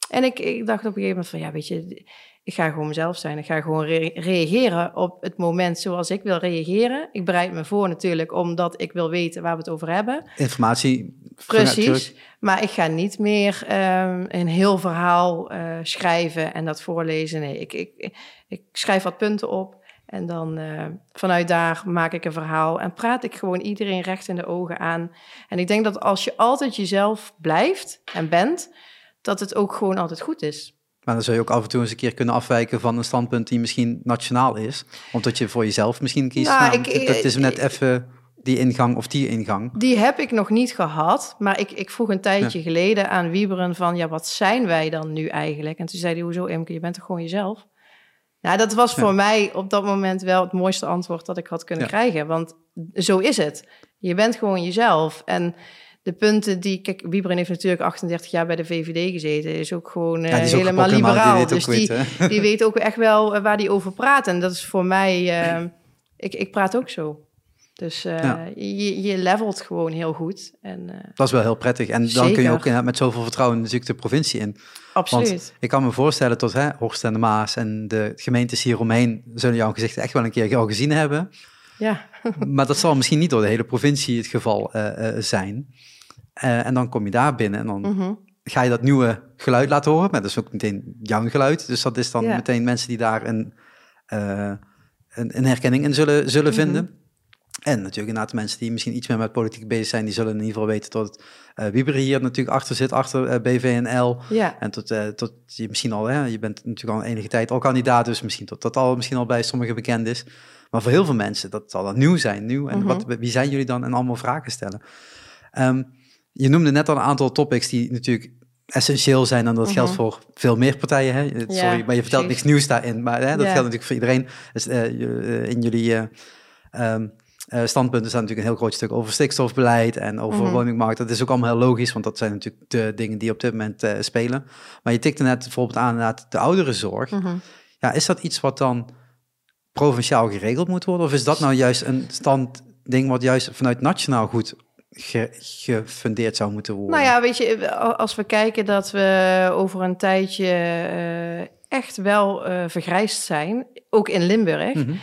En ik, ik dacht op een gegeven moment van, ja, weet je, ik ga gewoon mezelf zijn. Ik ga gewoon re reageren op het moment zoals ik wil reageren. Ik bereid me voor natuurlijk, omdat ik wil weten waar we het over hebben. Informatie. Precies. Maar ik ga niet meer um, een heel verhaal uh, schrijven en dat voorlezen. Nee, ik, ik, ik schrijf wat punten op. En dan uh, vanuit daar maak ik een verhaal en praat ik gewoon iedereen recht in de ogen aan. En ik denk dat als je altijd jezelf blijft en bent, dat het ook gewoon altijd goed is. Maar dan zul je ook af en toe eens een keer kunnen afwijken van een standpunt die misschien nationaal is. Omdat je voor jezelf misschien kiest. Nou, Nou, ik- het is net even die ingang of die ingang. Die heb ik nog niet gehad, maar ik, ik vroeg een tijdje geleden aan Wieberen van, ja, wat zijn wij dan nu eigenlijk? En toen zei hij, hoezo Imke, je bent toch gewoon jezelf? Nou, dat was voor Ja. mij op dat moment wel het mooiste antwoord dat ik had kunnen Ja. krijgen, want zo is het. Je bent gewoon jezelf. En de punten die, kijk, Wieberen heeft natuurlijk 38 jaar bij de VVD gezeten, is ook gewoon eh, Ja, die is ook helemaal die liberaal. weet dus die, hè? die weet ook echt wel eh, waar die over praat. En dat is voor mij, eh, ik, ik praat ook zo. Dus eh, Ja. je, je levelt gewoon heel goed. En, eh, Dat is wel heel prettig. En dan kun je ook met zoveel vertrouwen natuurlijk de provincie in. absoluut. Want ik kan me voorstellen tot hè, Horst en de Maas en de gemeentes hieromheen zullen jouw gezicht echt wel een keer al gezien hebben. Ja, Maar dat zal misschien niet door de hele provincie het geval eh, zijn. En dan kom je daar binnen en dan Mhm. ga je dat nieuwe geluid laten horen. Maar dat is ook meteen jouw geluid. Dus dat is dan Ja. meteen mensen die daar een, een, een herkenning in zullen, zullen Mhm. vinden. En natuurlijk inderdaad mensen die misschien iets meer met politiek bezig zijn, die zullen in ieder geval weten dat eh Wieberen hier natuurlijk achter zit, achter eh, BVNL. ja. En tot, eh, tot je misschien al, hè, je bent natuurlijk al enige tijd al kandidaat, dus misschien tot dat al misschien al bij sommigen bekend is. Maar voor heel veel mensen, dat zal dan nieuw zijn, nieuw. En Mhm. wat, wie zijn jullie dan? En allemaal vragen stellen. Ehm, je noemde net al een aantal topics die natuurlijk essentieel zijn en dat Mhm. geldt voor veel meer partijen. Hè? Sorry, Ja, maar je vertelt precies. niks nieuws daarin. Maar hè, dat Ja. geldt natuurlijk voor iedereen. Dus, in jullie eh, eh, standpunten staat natuurlijk een heel groot stuk over stikstofbeleid en over Mhm. woningmarkt. Dat is ook allemaal heel logisch, want dat zijn natuurlijk de dingen die op dit moment eh, spelen. Maar je tikte net bijvoorbeeld aan inderdaad de ouderenzorg. Mhm. Ja, is dat iets wat dan provinciaal geregeld moet worden? Of is dat nou juist een standding wat juist vanuit nationaal goed ge- gefundeerd zou moeten worden? Nou ja, weet je, als we kijken dat we over een tijdje eh, echt wel vergrijsd zijn, ook in Limburg, Mhm.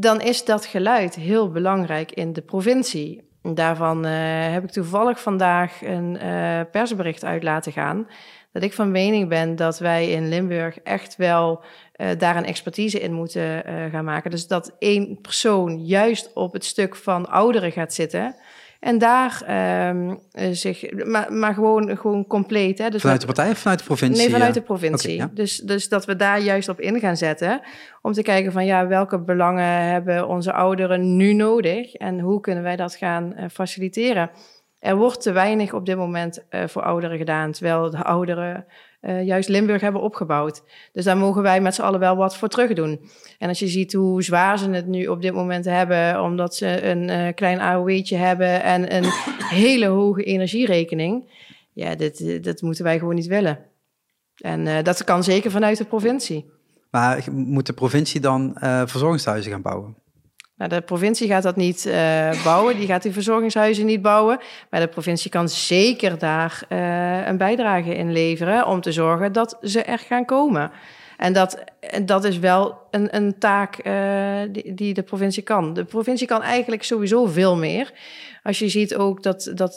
Dan is dat geluid heel belangrijk in de provincie. Daarvan eh, heb ik toevallig vandaag een eh, persbericht uit laten gaan. Dat ik van mening ben dat wij in Limburg echt wel eh, daar een expertise in moeten gaan maken. Dus dat één persoon juist op het stuk van ouderen gaat zitten. En daar ehm, eh, zich, maar, maar gewoon, gewoon compleet. Hè? Dus Vanuit de partij of vanuit de provincie? Nee, vanuit de provincie. Ja. dus, dus dat we daar juist op in gaan zetten. Om te kijken van ja, welke belangen hebben onze ouderen nu nodig? En hoe kunnen wij dat gaan eh, faciliteren? Er wordt te weinig op dit moment eh, voor ouderen gedaan. Terwijl de ouderen eh, juist Limburg hebben opgebouwd. Dus daar mogen wij met z'n allen wel wat voor terug doen. En als je ziet hoe zwaar ze het nu op dit moment hebben, omdat ze een eh, klein AOW'tje hebben en een hele hoge energierekening. Ja, dit, dit moeten wij gewoon niet willen. En eh, dat kan zeker vanuit de provincie. Maar moet de provincie dan verzorgingshuizen gaan bouwen? Nou, de provincie gaat dat niet eh, bouwen, die gaat die verzorgingshuizen niet bouwen. Maar de provincie kan zeker daar eh, een bijdrage in leveren om te zorgen dat ze er gaan komen. En dat, dat is wel een, een taak eh, die, die de provincie kan. De provincie kan eigenlijk sowieso veel meer. Als je ziet ook dat, dat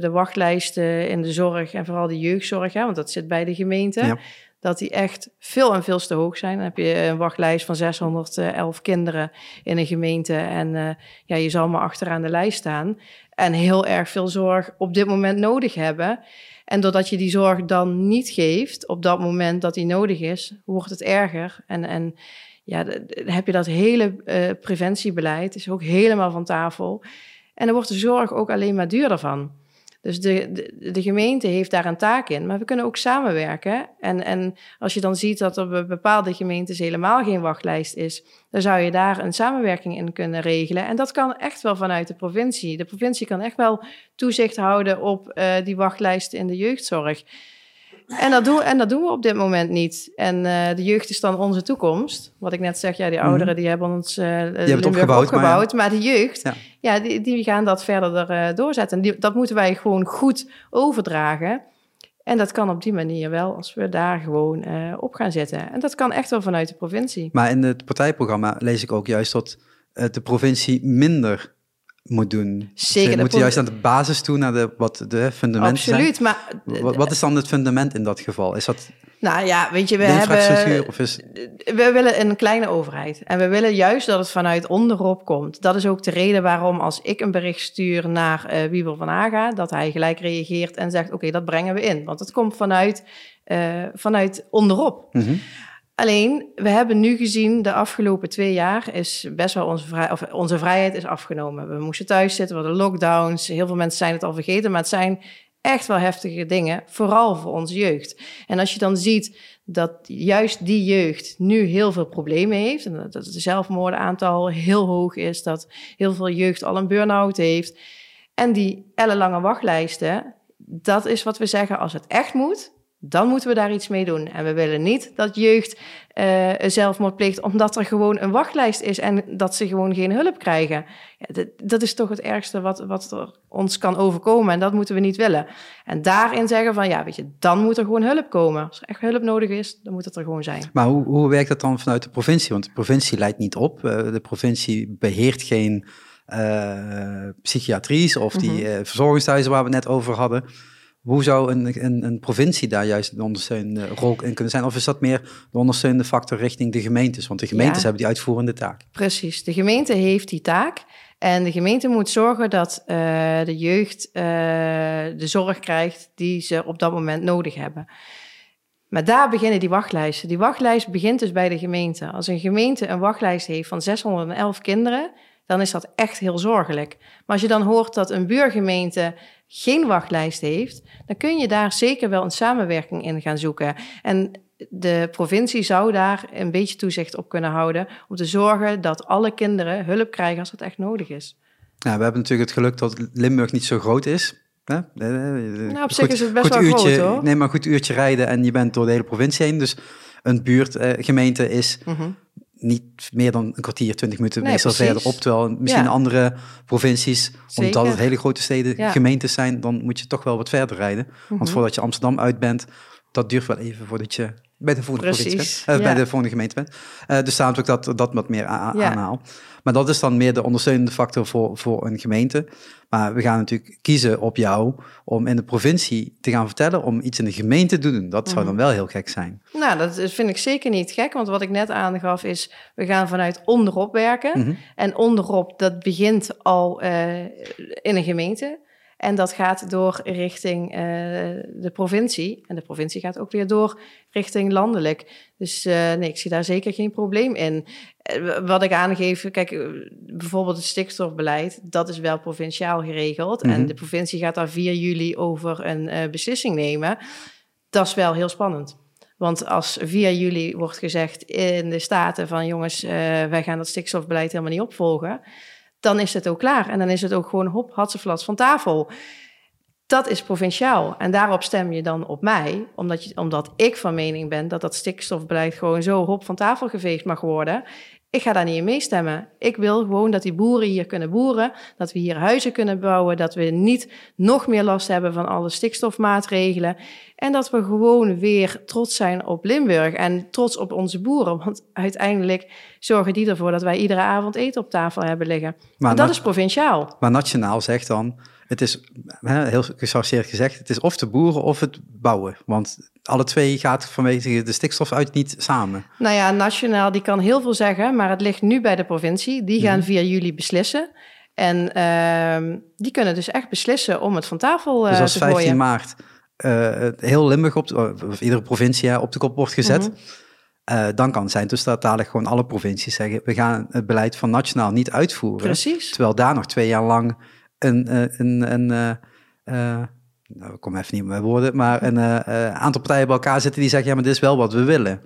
de wachtlijsten in de zorg en vooral de jeugdzorg, hè, want dat zit bij de gemeente, Ja. Dat die echt veel en veel te hoog zijn. Dan heb je een wachtlijst van 611 kinderen in een gemeente en eh, ja, je zal maar achteraan de lijst staan. En heel erg veel zorg op dit moment nodig hebben. En doordat je die zorg dan niet geeft op dat moment dat die nodig is, wordt het erger. En, en ja, heb je dat hele eh, preventiebeleid, is ook helemaal van tafel. En dan wordt de zorg ook alleen maar duurder van. Dus de, de, gemeente heeft daar een taak in, maar we kunnen ook samenwerken. En, en als je dan ziet dat er bij bepaalde gemeentes helemaal geen wachtlijst is, dan zou je daar een samenwerking in kunnen regelen. En dat kan echt wel vanuit de provincie. De provincie kan echt wel toezicht houden op eh, die wachtlijsten in de jeugdzorg. En dat, doen, en dat doen we op dit moment niet. En eh, de jeugd is dan onze toekomst. Wat ik net zeg, ja, die ouderen die hebben ons Limburg opgebouwd, opgebouwd. maar Maar, de jeugd, Ja. ja, die, die gaan dat verder er, doorzetten. En die, dat moeten wij gewoon goed overdragen. En dat kan op die manier wel, als we daar gewoon op gaan zitten. En dat kan echt wel vanuit de provincie. Maar in het partijprogramma lees ik ook juist dat de provincie minder moet doen. Zeker. Ze moeten juist aan de basis toe, naar de, wat de fundamenten Absoluut, zijn. maar... Wat, wat, is dan het fundament in dat geval? Is dat nou ja, weet je, we hebben... Of is... We willen een kleine overheid. En we willen juist dat het vanuit onderop komt. Dat is ook de reden waarom als ik een bericht stuur naar uh, Wiebel van Haga... dat hij gelijk reageert en zegt, oké, dat brengen we in. Want het komt vanuit, uh, vanuit onderop. Mm -hmm. Alleen, we hebben nu gezien, de afgelopen twee jaar is best wel onze, vrij, of onze vrijheid is afgenomen. We moesten thuis zitten, we hadden lockdowns. Heel veel mensen zijn het al vergeten, maar het zijn echt wel heftige dingen, vooral voor onze jeugd. En als je dan ziet dat juist die jeugd nu heel veel problemen heeft, en dat het zelfmoordenaantal heel hoog is, dat heel veel jeugd al een burn-out heeft, en die ellenlange wachtlijsten, dat is wat we zeggen, als het echt moet, dan moeten we daar iets mee doen. En we willen niet dat jeugd uh, zelfmoord pleegt omdat er gewoon een wachtlijst is en dat ze gewoon geen hulp krijgen. Ja, dat, is toch het ergste wat, wat er ons kan overkomen en dat moeten we niet willen. En daarin zeggen van ja, weet je, dan moet er gewoon hulp komen. Als er echt hulp nodig is, dan moet het er gewoon zijn. Maar hoe, hoe werkt dat dan vanuit de provincie? Want de provincie leidt niet op. Uh, de provincie beheert geen uh, psychiatries of die mm -hmm. verzorgingshuizen waar we het net over hadden. Hoe zou een, een, een, provincie daar juist een ondersteunende rol in kunnen zijn? Of is dat meer de ondersteunende factor richting de gemeentes? Want de gemeentes ja, hebben die uitvoerende taak. Precies, de gemeente heeft die taak. En de gemeente moet zorgen dat uh, de jeugd uh, de zorg krijgt die ze op dat moment nodig hebben. Maar daar beginnen die wachtlijsten. Die wachtlijst begint dus bij de gemeente. Als een gemeente een wachtlijst heeft van 611 kinderen, dan is dat echt heel zorgelijk. Maar als je dan hoort dat een buurgemeente geen wachtlijst heeft, dan kun je daar zeker wel een samenwerking in gaan zoeken. En de provincie zou daar een beetje toezicht op kunnen houden om te zorgen dat alle kinderen hulp krijgen als het echt nodig is. Ja, we hebben natuurlijk het geluk dat Limburg niet zo groot is. Nou, op goed, zich is het best wel uurtje, groot hoor. Nee, maar een goed uurtje rijden en je bent door de hele provincie heen. Dus een buurtgemeente uh, is mm -hmm niet meer dan een kwartier, twintig minuten nee, meestal verder op. Terwijl misschien ja. andere provincies, Zeker. omdat het hele grote steden, ja. gemeentes zijn, dan moet je toch wel wat verder rijden. Mm -hmm. Want voordat je Amsterdam uit bent, dat duurt wel even voordat je bij de volgende provincie bent, uh, ja. bij de volgende gemeente bent. Uh, dus daarom ook dat, dat wat meer aanhaal. Maar dat is dan meer de ondersteunende factor voor, voor een gemeente. Maar we gaan natuurlijk kiezen op jou om in de provincie te gaan vertellen om iets in de gemeente te doen. Dat zou dan wel heel gek zijn. Nou, dat vind ik zeker niet gek. Want wat ik net aangaf is, we gaan vanuit onderop werken. Mm -hmm. En onderop, dat begint al uh, in een gemeente. En dat gaat door richting uh, de provincie. En de provincie gaat ook weer door richting landelijk. Dus uh, nee, ik zie daar zeker geen probleem in. Uh, wat ik aangeef, kijk, bijvoorbeeld het stikstofbeleid, dat is wel provinciaal geregeld. Mm -hmm. En de provincie gaat daar 4 juli over een beslissing nemen. Dat is wel heel spannend. Want als 4 juli wordt gezegd in de Staten van jongens, wij gaan dat stikstofbeleid helemaal niet opvolgen dan is het ook klaar. En dan is het ook gewoon hop, hatseflats van tafel. Dat is provinciaal. En daarop stem je dan op mij, omdat, je, omdat ik van mening ben dat dat stikstofbeleid gewoon zo hop van tafel geveegd mag worden. Ik ga daar niet in meestemmen. Ik wil gewoon dat die boeren hier kunnen boeren, dat we hier huizen kunnen bouwen, dat we niet nog meer last hebben van alle stikstofmaatregelen en dat we gewoon weer trots zijn op Limburg en trots op onze boeren, want uiteindelijk zorgen die ervoor dat wij iedere avond eten op tafel hebben liggen. Maar dat is provinciaal. Maar nationaal zegt dan, het is heel gechargeerd gezegd, het is of de boeren of het bouwen. Want alle twee gaat vanwege de stikstof uit niet samen. Nou ja, nationaal, die kan heel veel zeggen, maar het ligt nu bij de provincie. Die gaan mm -hmm. via jullie beslissen. En uh, die kunnen dus echt beslissen om het van tafel uh, dus als te 15 gooien. maart uh, heel Limburg, op, of iedere provincie op de kop wordt gezet... Mm -hmm. Uh, dan kan het zijn dus dat dadelijk gewoon alle provincies zeggen... we gaan het beleid van nationaal niet uitvoeren. Precies. Terwijl daar nog twee jaar lang een, een, een, een uh, nou, ik kom even niet met woorden, maar een aantal partijen bij elkaar zitten die zeggen, ja, maar dit is wel wat we willen.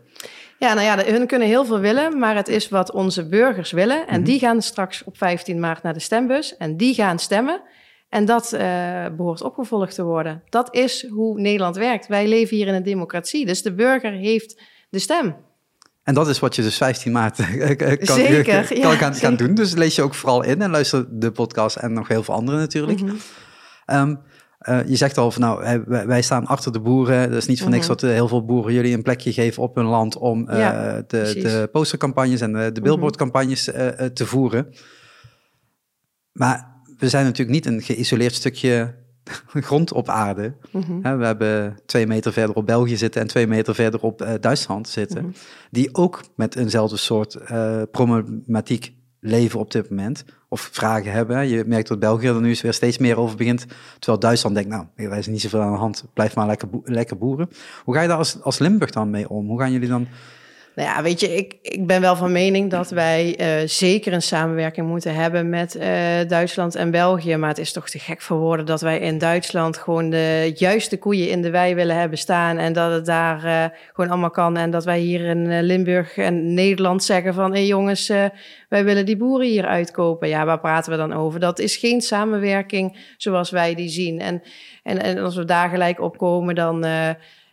Ja, nou ja, hun kunnen heel veel willen, maar het is wat onze burgers willen. En mm -hmm. die gaan straks op 15 maart naar de stembus en die gaan stemmen. En dat uh, behoort opgevolgd te worden. Dat is hoe Nederland werkt. Wij leven hier in een democratie, dus de burger heeft de stem. En dat is wat je dus 15 maart kan, zeker, kan ja, gaan, gaan doen. Dus lees je ook vooral in en luister de podcast en nog heel veel andere natuurlijk. Mm -hmm. um, uh, je zegt al van nou, wij, wij, staan achter de boeren. Dat is niet voor niks mm -hmm. dat heel veel boeren jullie een plekje geven op hun land om uh, ja, de, de, postercampagnes en de, de billboardcampagnes te voeren. Maar we zijn natuurlijk niet een geïsoleerd stukje grond op aarde. Mhm. we hebben twee meter verder op België zitten en twee meter verder op eh, Duitsland zitten. Mhm. Die ook met eenzelfde soort eh, problematiek leven op dit moment. Of vragen hebben. Je merkt dat België er nu eens weer steeds meer over begint. Terwijl Duitsland denkt, nou, er is niet zoveel aan de hand. Blijf maar lekker, lekker boeren. Hoe ga je daar als, als Limburg dan mee om? Hoe gaan jullie dan... Nou ja, weet je, ik, ik ben wel van mening dat wij eh, zeker een samenwerking moeten hebben met eh, Duitsland en België. Maar het is toch te gek voor woorden dat wij in Duitsland gewoon de juiste koeien in de wei willen hebben staan. En dat het daar eh, gewoon allemaal kan. En dat wij hier in Limburg en Nederland zeggen van, hé hey jongens, wij willen die boeren hier uitkopen. Ja, waar praten we dan over? Dat is geen samenwerking zoals wij die zien. En, en, en als we daar gelijk op komen, dan...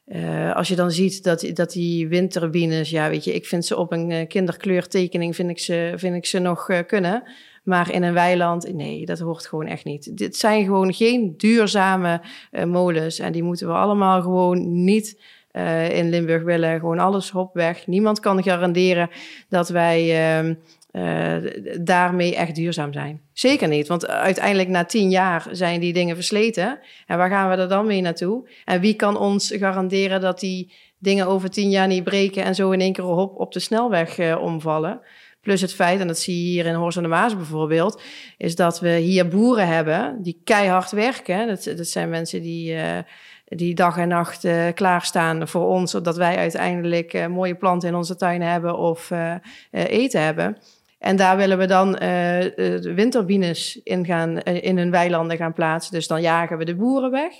eh, als je dan ziet dat, dat die windturbines, ja, weet je, ik vind ze op een eh, kinderkleurtekening vind ik ze, vind ik ze nog eh, kunnen. Maar in een weiland, nee, dat hoort gewoon echt niet. Dit zijn gewoon geen duurzame molens. En die moeten we allemaal gewoon niet in Limburg willen. Gewoon alles op weg. Niemand kan garanderen dat wij eh, daarmee echt duurzaam zijn. Zeker niet, want uiteindelijk na tien jaar zijn die dingen versleten. En waar gaan we er dan mee naartoe? En wie kan ons garanderen dat die dingen over tien jaar niet breken en zo in één keer hop op de snelweg eh, omvallen? Plus het feit, en dat zie je hier in Horst aan de Maas bijvoorbeeld, is dat we hier boeren hebben die keihard werken. Dat, dat zijn mensen die, uh, die dag en nacht uh, klaarstaan voor ons, zodat wij uiteindelijk uh, mooie planten in onze tuin hebben of uh, eten hebben. En daar willen we dan de windturbines in, gaan, in hun weilanden gaan plaatsen. Dus dan jagen we de boeren weg.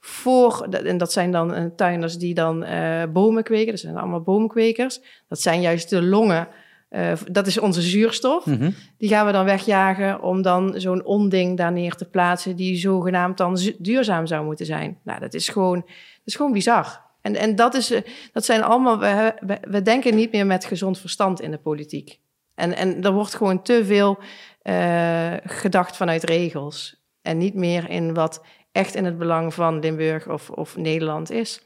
Voor, en dat zijn dan tuinders die dan bomen kweken. Dat zijn allemaal boomkwekers. Dat zijn juist de longen uh, dat is onze zuurstof. Mm -hmm. Die gaan we dan wegjagen om dan zo'n onding daar neer te plaatsen die zogenaamd dan duurzaam zou moeten zijn. Nou, dat is gewoon, dat is gewoon bizar. En, en dat, is, uh, dat zijn allemaal, we, we, we, denken niet meer met gezond verstand in de politiek. En, en er wordt gewoon te veel uh, gedacht vanuit regels. En niet meer in wat echt in het belang van Limburg of, of Nederland is.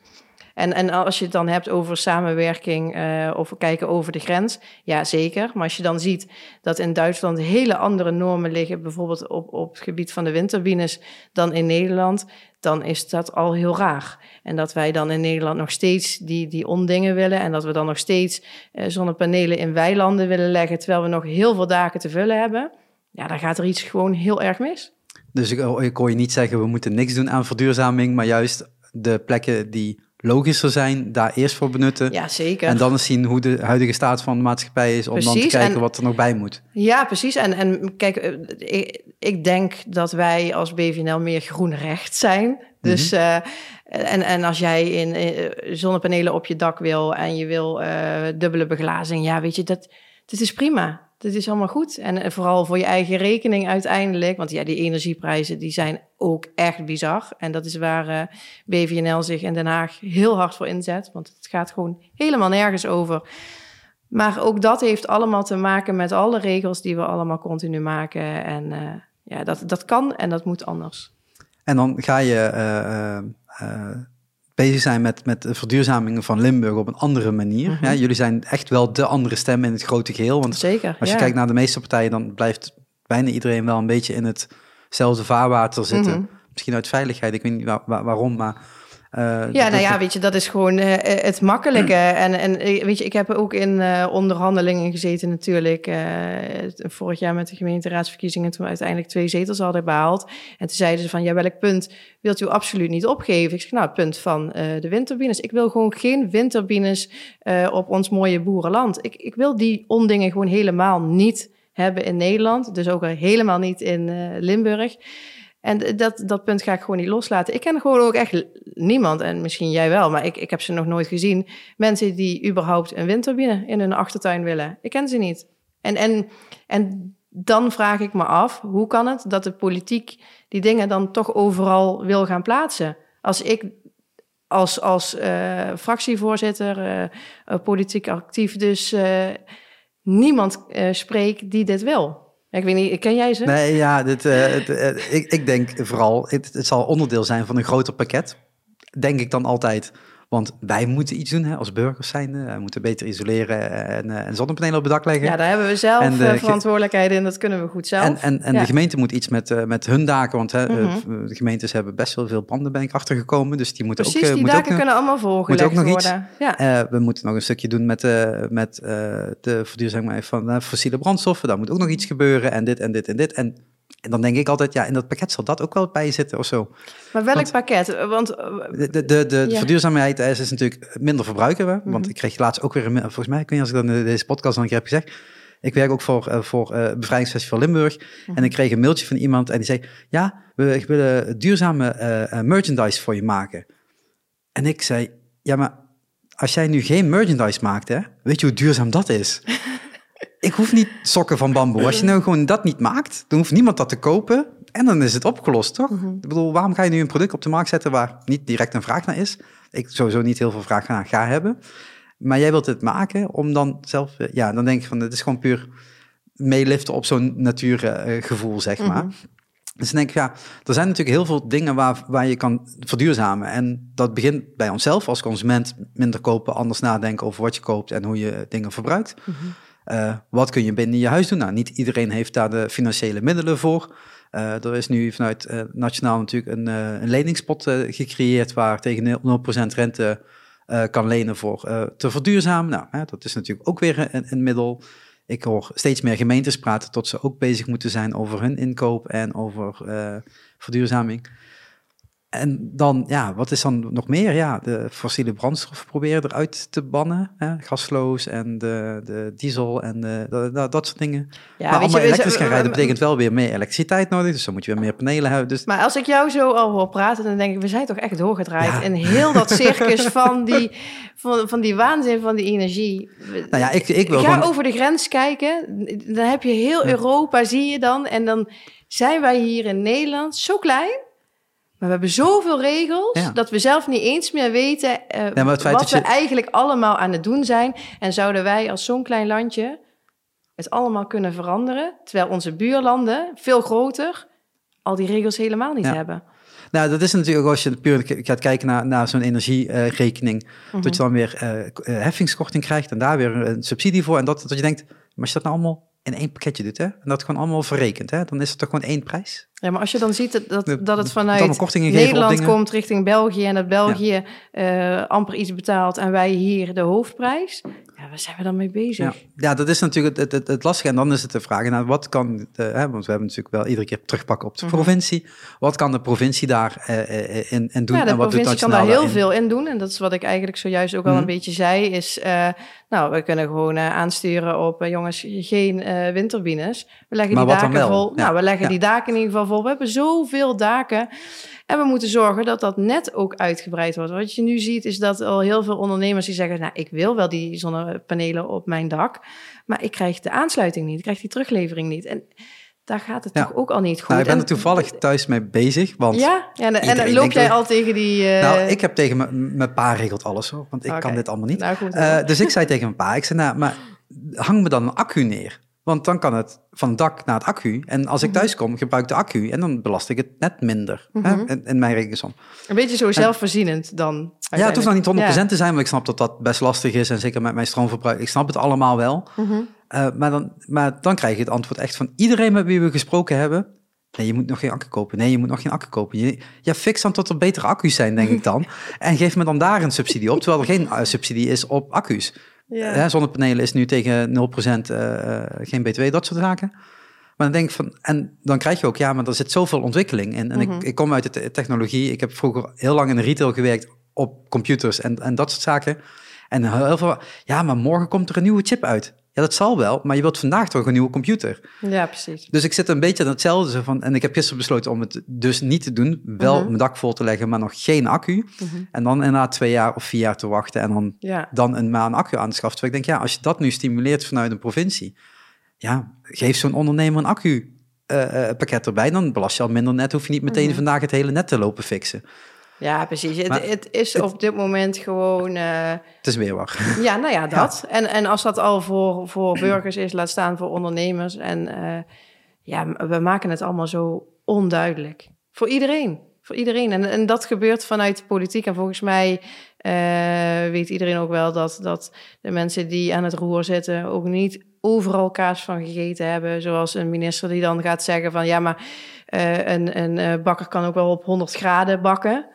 En, en als je het dan hebt over samenwerking uh, of kijken over de grens, ja zeker. Maar als je dan ziet dat in Duitsland hele andere normen liggen, bijvoorbeeld op, op het gebied van de windturbines, dan in Nederland, dan is dat al heel raar. En dat wij dan in Nederland nog steeds die, die ondingen willen en dat we dan nog steeds uh, zonnepanelen in weilanden willen leggen, terwijl we nog heel veel daken te vullen hebben, ja, dan gaat er iets gewoon heel erg mis. Dus ik, ik je niet zeggen, we moeten niks doen aan verduurzaming, maar juist de plekken die logischer zijn, daar eerst voor benutten. Ja, zeker. En dan eens zien hoe de huidige staat van de maatschappij is, om precies. dan te kijken en, wat er nog bij moet. Ja, precies. En, en kijk, ik, ik denk dat wij als BVNL meer groen recht zijn. Dus, mm -hmm. uh, en, en als jij in, in, zonnepanelen op je dak wil en je wil uh, dubbele beglazing, ja, weet je, dat, dat is prima. Dat is allemaal goed. En vooral voor je eigen rekening uiteindelijk. Want ja, die energieprijzen die zijn ook echt bizar. En dat is waar uh, BVNL zich in Den Haag heel hard voor inzet. Want het gaat gewoon helemaal nergens over. Maar ook dat heeft allemaal te maken met alle regels die we allemaal continu maken. En uh, ja, dat, dat kan en dat moet anders. En dan ga je bezig zijn met, met de verduurzaming van Limburg op een andere manier. Mm -hmm. ja, jullie zijn echt wel de andere stem in het grote geheel. Want Zeker, als je ja. kijkt naar de meeste partijen, dan blijft bijna iedereen wel een beetje in hetzelfde vaarwater zitten. Mm -hmm. Misschien uit veiligheid, ik weet niet waar, waar, waarom, maar... Uh, ja, nou ja, weet je, dat is gewoon uh, het makkelijke. en, en weet je, ik heb ook in onderhandelingen gezeten natuurlijk. vorig jaar met de gemeenteraadsverkiezingen, toen we uiteindelijk twee zetels hadden behaald. En toen zeiden ze van, ja, welk punt wilt u absoluut niet opgeven? Ik zeg, nou, het punt van de windturbines. Ik wil gewoon geen windturbines op ons mooie boerenland. Ik, ik wil die ondingen gewoon helemaal niet hebben in Nederland. Dus ook helemaal niet in Limburg. En dat, dat punt ga ik gewoon niet loslaten. Ik ken gewoon ook echt niemand, en misschien jij wel, maar ik, ik heb ze nog nooit gezien. Mensen die überhaupt een windturbine in hun achtertuin willen. Ik ken ze niet. En, en, en dan vraag ik me af, hoe kan het dat de politiek die dingen dan toch overal wil gaan plaatsen? Als ik als, als uh, fractievoorzitter, uh, politiek actief, dus niemand spreek die dit wil. Ik weet niet, ken jij ze? Nee, ja, dit, uh, het, uh, ik, ik denk vooral, het, zal onderdeel zijn van een groter pakket. Denk ik dan altijd. Want wij moeten iets doen hè, als burgers zijn. We moeten beter isoleren en, en, zonnepanelen op het dak leggen. Ja, daar hebben we zelf en de, verantwoordelijkheid in. Dat kunnen we goed zelf. En, en, en de gemeente moet iets met, met hun daken. Want hè, mhm. de gemeentes hebben best wel veel panden, ben ik achtergekomen. Dus die moeten Precies, ook... die daken kunnen allemaal volgen ook nog worden. Iets. Ja. we moeten nog een stukje doen met, met de verduurzaming van fossiele brandstoffen. Daar moet ook nog iets gebeuren. En dit en dit en dit. En en dan denk ik altijd, ja, in dat pakket zal dat ook wel bij zitten of zo. Maar welk pakket? Want, de de, de, de verduurzaamheid is, is natuurlijk minder verbruiken we. Want mhm. ik kreeg laatst ook weer, volgens mij, kun je als ik dan deze podcast dan een keer heb gezegd. Ik werk ook voor, uh, voor uh, Bevrijdingsfestival Limburg. En mhm. ik kreeg een mailtje van iemand en die zei: Ja, we willen duurzame uh, merchandise voor je maken. En ik zei: Ja, maar als jij nu geen merchandise maakt, hè, weet je hoe duurzaam dat is? ik hoef niet sokken van bamboe. Als je nou gewoon dat niet maakt, dan hoeft niemand dat te kopen. En dan is het opgelost, toch? Mhm. Ik bedoel, waarom ga je nu een product op de markt zetten waar niet direct een vraag naar is? Ik sowieso niet heel veel vraag naar ga hebben. Maar jij wilt het maken om dan zelf... Ja, dan denk ik van, het is gewoon puur meeliften op zo'n natuurgevoel, zeg maar. Dus dan denk ik, ja, er zijn natuurlijk heel veel dingen waar, waar je kan verduurzamen. En dat begint bij onszelf als consument. Minder kopen, anders nadenken over wat je koopt en hoe je dingen verbruikt. Uh, wat kun je binnen je huis doen? Nou, niet iedereen heeft daar de financiële middelen voor. Uh, er is nu vanuit uh, Nationaal natuurlijk een, een leningspot gecreëerd waar tegen 0% rente kan lenen voor te verduurzamen. Nou, dat is natuurlijk ook weer een, een, middel. Ik hoor steeds meer gemeentes praten tot ze ook bezig moeten zijn over hun inkoop en over verduurzaming. En dan, ja, wat is dan nog meer? Ja, de fossiele brandstof proberen eruit te bannen. Hè? Gasloos en de, de diesel en de, dat soort dingen. Ja, maar allemaal je, elektrisch gaan rijden betekent wel weer meer elektriciteit nodig. Dus dan moet je weer meer panelen hebben. Dus... Maar als ik jou zo al hoor praten, dan denk ik, we zijn toch echt doorgedraaid. in heel dat circus van die, van, van die waanzin van die energie. Nou ja, ik, ik wil Ga over de grens kijken. Dan heb je heel Europa, zie je dan. En dan zijn wij hier in Nederland zo klein maar we hebben zoveel regels dat we zelf niet eens meer weten uh, wat we eigenlijk allemaal aan het doen zijn. En zouden wij als zo'n klein landje het allemaal kunnen veranderen, terwijl onze buurlanden veel groter al die regels helemaal niet hebben. Nou, dat is natuurlijk als je puur gaat kijken naar, naar zo'n energierekening, dat je mhm. dan weer uh, heffingskorting krijgt en daar weer een subsidie voor. En dat, dat je denkt, maar je dat nou allemaal in één pakketje doet, hè, en dat gewoon allemaal verrekend, hè, dan is het toch gewoon één prijs. Ja, maar als je dan ziet dat, dat, het vanuit Nederland komt richting België en dat België uh, amper iets betaalt en wij hier de hoofdprijs, waar zijn we dan mee bezig? Ja, ja dat is natuurlijk het, het, het, lastige. En dan is het de vraag, nou, wat kan, de, hè, want we hebben natuurlijk wel iedere keer terugpakken op de mhm. provincie. Wat kan de provincie daar uh, in, in doen? Ja, de en wat provincie kan daar heel veel in doen. En dat is wat ik eigenlijk zojuist ook al een mhm. beetje zei, is, uh, nou, we kunnen gewoon aansturen op, jongens, geen windturbines. We leggen die daken vol. Nou, we leggen die daken in ieder geval vol. We hebben zoveel daken. En we moeten zorgen dat dat net ook uitgebreid wordt. Wat je nu ziet is dat al heel veel ondernemers die zeggen... nou, ik wil wel die zonnepanelen op mijn dak... maar ik krijg de aansluiting niet, ik krijg die teruglevering niet. En daar gaat het toch ook al niet goed. Nou, ik ben er toevallig thuis mee bezig, want... Ja, en, en loop jij al tegen die... Uh... Nou, ik heb tegen mijn pa regelt alles hoor, want ik kan dit allemaal niet. Nou, goed, uh, dus ik zei tegen mijn pa, ik zei, nou, maar hang me dan een accu neer. Want dan kan het van het dak naar het accu. En als ik mhm. thuis kom, gebruik de accu. En dan belast ik het net minder hè, mhm. in, in, mijn rekensom. Een beetje zo zelfvoorzienend dan. Ja, het hoeft nog niet 100% te zijn. Want ik snap dat dat best lastig is. En zeker met mijn stroomverbruik. Ik snap het allemaal wel. Mhm. Eh, maar, dan, maar dan krijg je het antwoord echt van iedereen met wie we gesproken hebben. Nee, je moet nog geen accu kopen. Nee, je moet nog geen accu kopen. Je, ja, fix dan tot er betere accu's zijn, denk ik dan. en geef me dan daar een subsidie op. Terwijl er geen uh, subsidie is op accu's. Ja. zonnepanelen is nu tegen 0% uh, eh, geen btw, dat soort zaken. Maar dan denk ik van, en dan krijg je ook, ja, maar er zit zoveel ontwikkeling in. En ik, mhm. ik kom uit de technologie. Ik heb vroeger heel lang in de retail gewerkt op computers en, en dat soort zaken. En heel veel, ja, maar morgen komt er een nieuwe chip uit. Ja, dat zal wel, maar je wilt vandaag toch een nieuwe computer. Ja, precies. Dus ik zit een beetje aan hetzelfde van. En ik heb gisteren besloten om het dus niet te doen. Wel mhm. mijn dak vol te leggen, maar nog geen accu. Mhm. En dan inderdaad twee jaar of vier jaar te wachten en dan, dan een maand accu aan te schaffen. Terwijl ik denk, ja, als je dat nu stimuleert vanuit een provincie, ja, geef zo'n ondernemer een accu. Uh, pakket erbij, dan belast je al minder net. Hoef je niet meteen mhm. vandaag het hele net te lopen fixen. Ja, precies. Het, het, is op dit moment gewoon. Uh, het is weer wat. Ja, nou ja, dat. En, en als dat al voor, voor burgers is, laat staan voor ondernemers. En uh, ja, we maken het allemaal zo onduidelijk. Voor iedereen. Voor iedereen. En, en dat gebeurt vanuit de politiek. En volgens mij uh, weet iedereen ook wel dat, dat de mensen die aan het roer zitten ook niet overal kaas van gegeten hebben. Zoals een minister die dan gaat zeggen van ja, maar uh, een, een bakker kan ook wel op 100 graden bakken.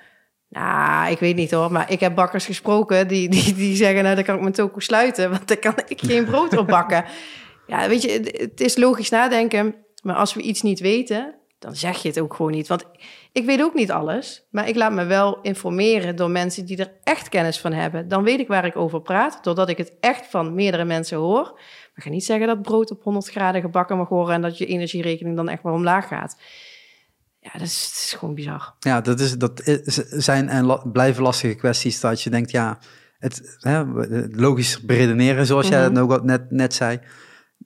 Nou, ik weet niet hoor, maar ik heb bakkers gesproken die, die, die zeggen, nou dan kan ik mijn toko sluiten, want dan kan ik geen brood op bakken. ja, weet je, het is logisch nadenken, maar als we iets niet weten, dan zeg je het ook gewoon niet. Want ik weet ook niet alles, maar ik laat me wel informeren door mensen die er echt kennis van hebben. Dan weet ik waar ik over praat, doordat ik het echt van meerdere mensen hoor. Maar ik ga niet zeggen dat brood op 100 graden gebakken mag worden en dat je energierekening dan echt maar omlaag gaat. Ja, dat is, dat is gewoon bizar. Ja, dat, is, dat zijn en blijven lastige kwesties dat je denkt, ja, het hè, logisch beredeneren, zoals jij mhm. ook net, net zei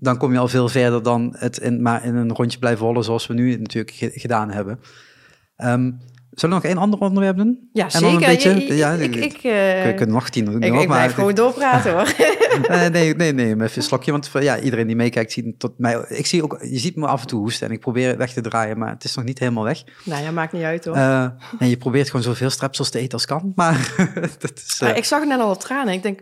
dan kom je al veel verder dan het in, maar in een rondje blijven rollen zoals we nu natuurlijk gedaan hebben. Um, Zullen we nog één ander onderwerp doen? Ja, en zeker. Een beetje, ja, ik, ik, uh, ik, nog tien doen. Ik, ik blijf gewoon doorpraten hoor. nee, nee, nee, nee, even een slokje. Want ja, iedereen die meekijkt ziet tot mij. Ik zie ook, je ziet me af en toe hoesten en ik probeer het weg te draaien, maar het is nog niet helemaal weg. Nou ja, maakt niet uit hoor. Uh, en je probeert gewoon zoveel strepsels te eten als kan, maar dat is... Uh... ik zag net al op tranen. Ik denk,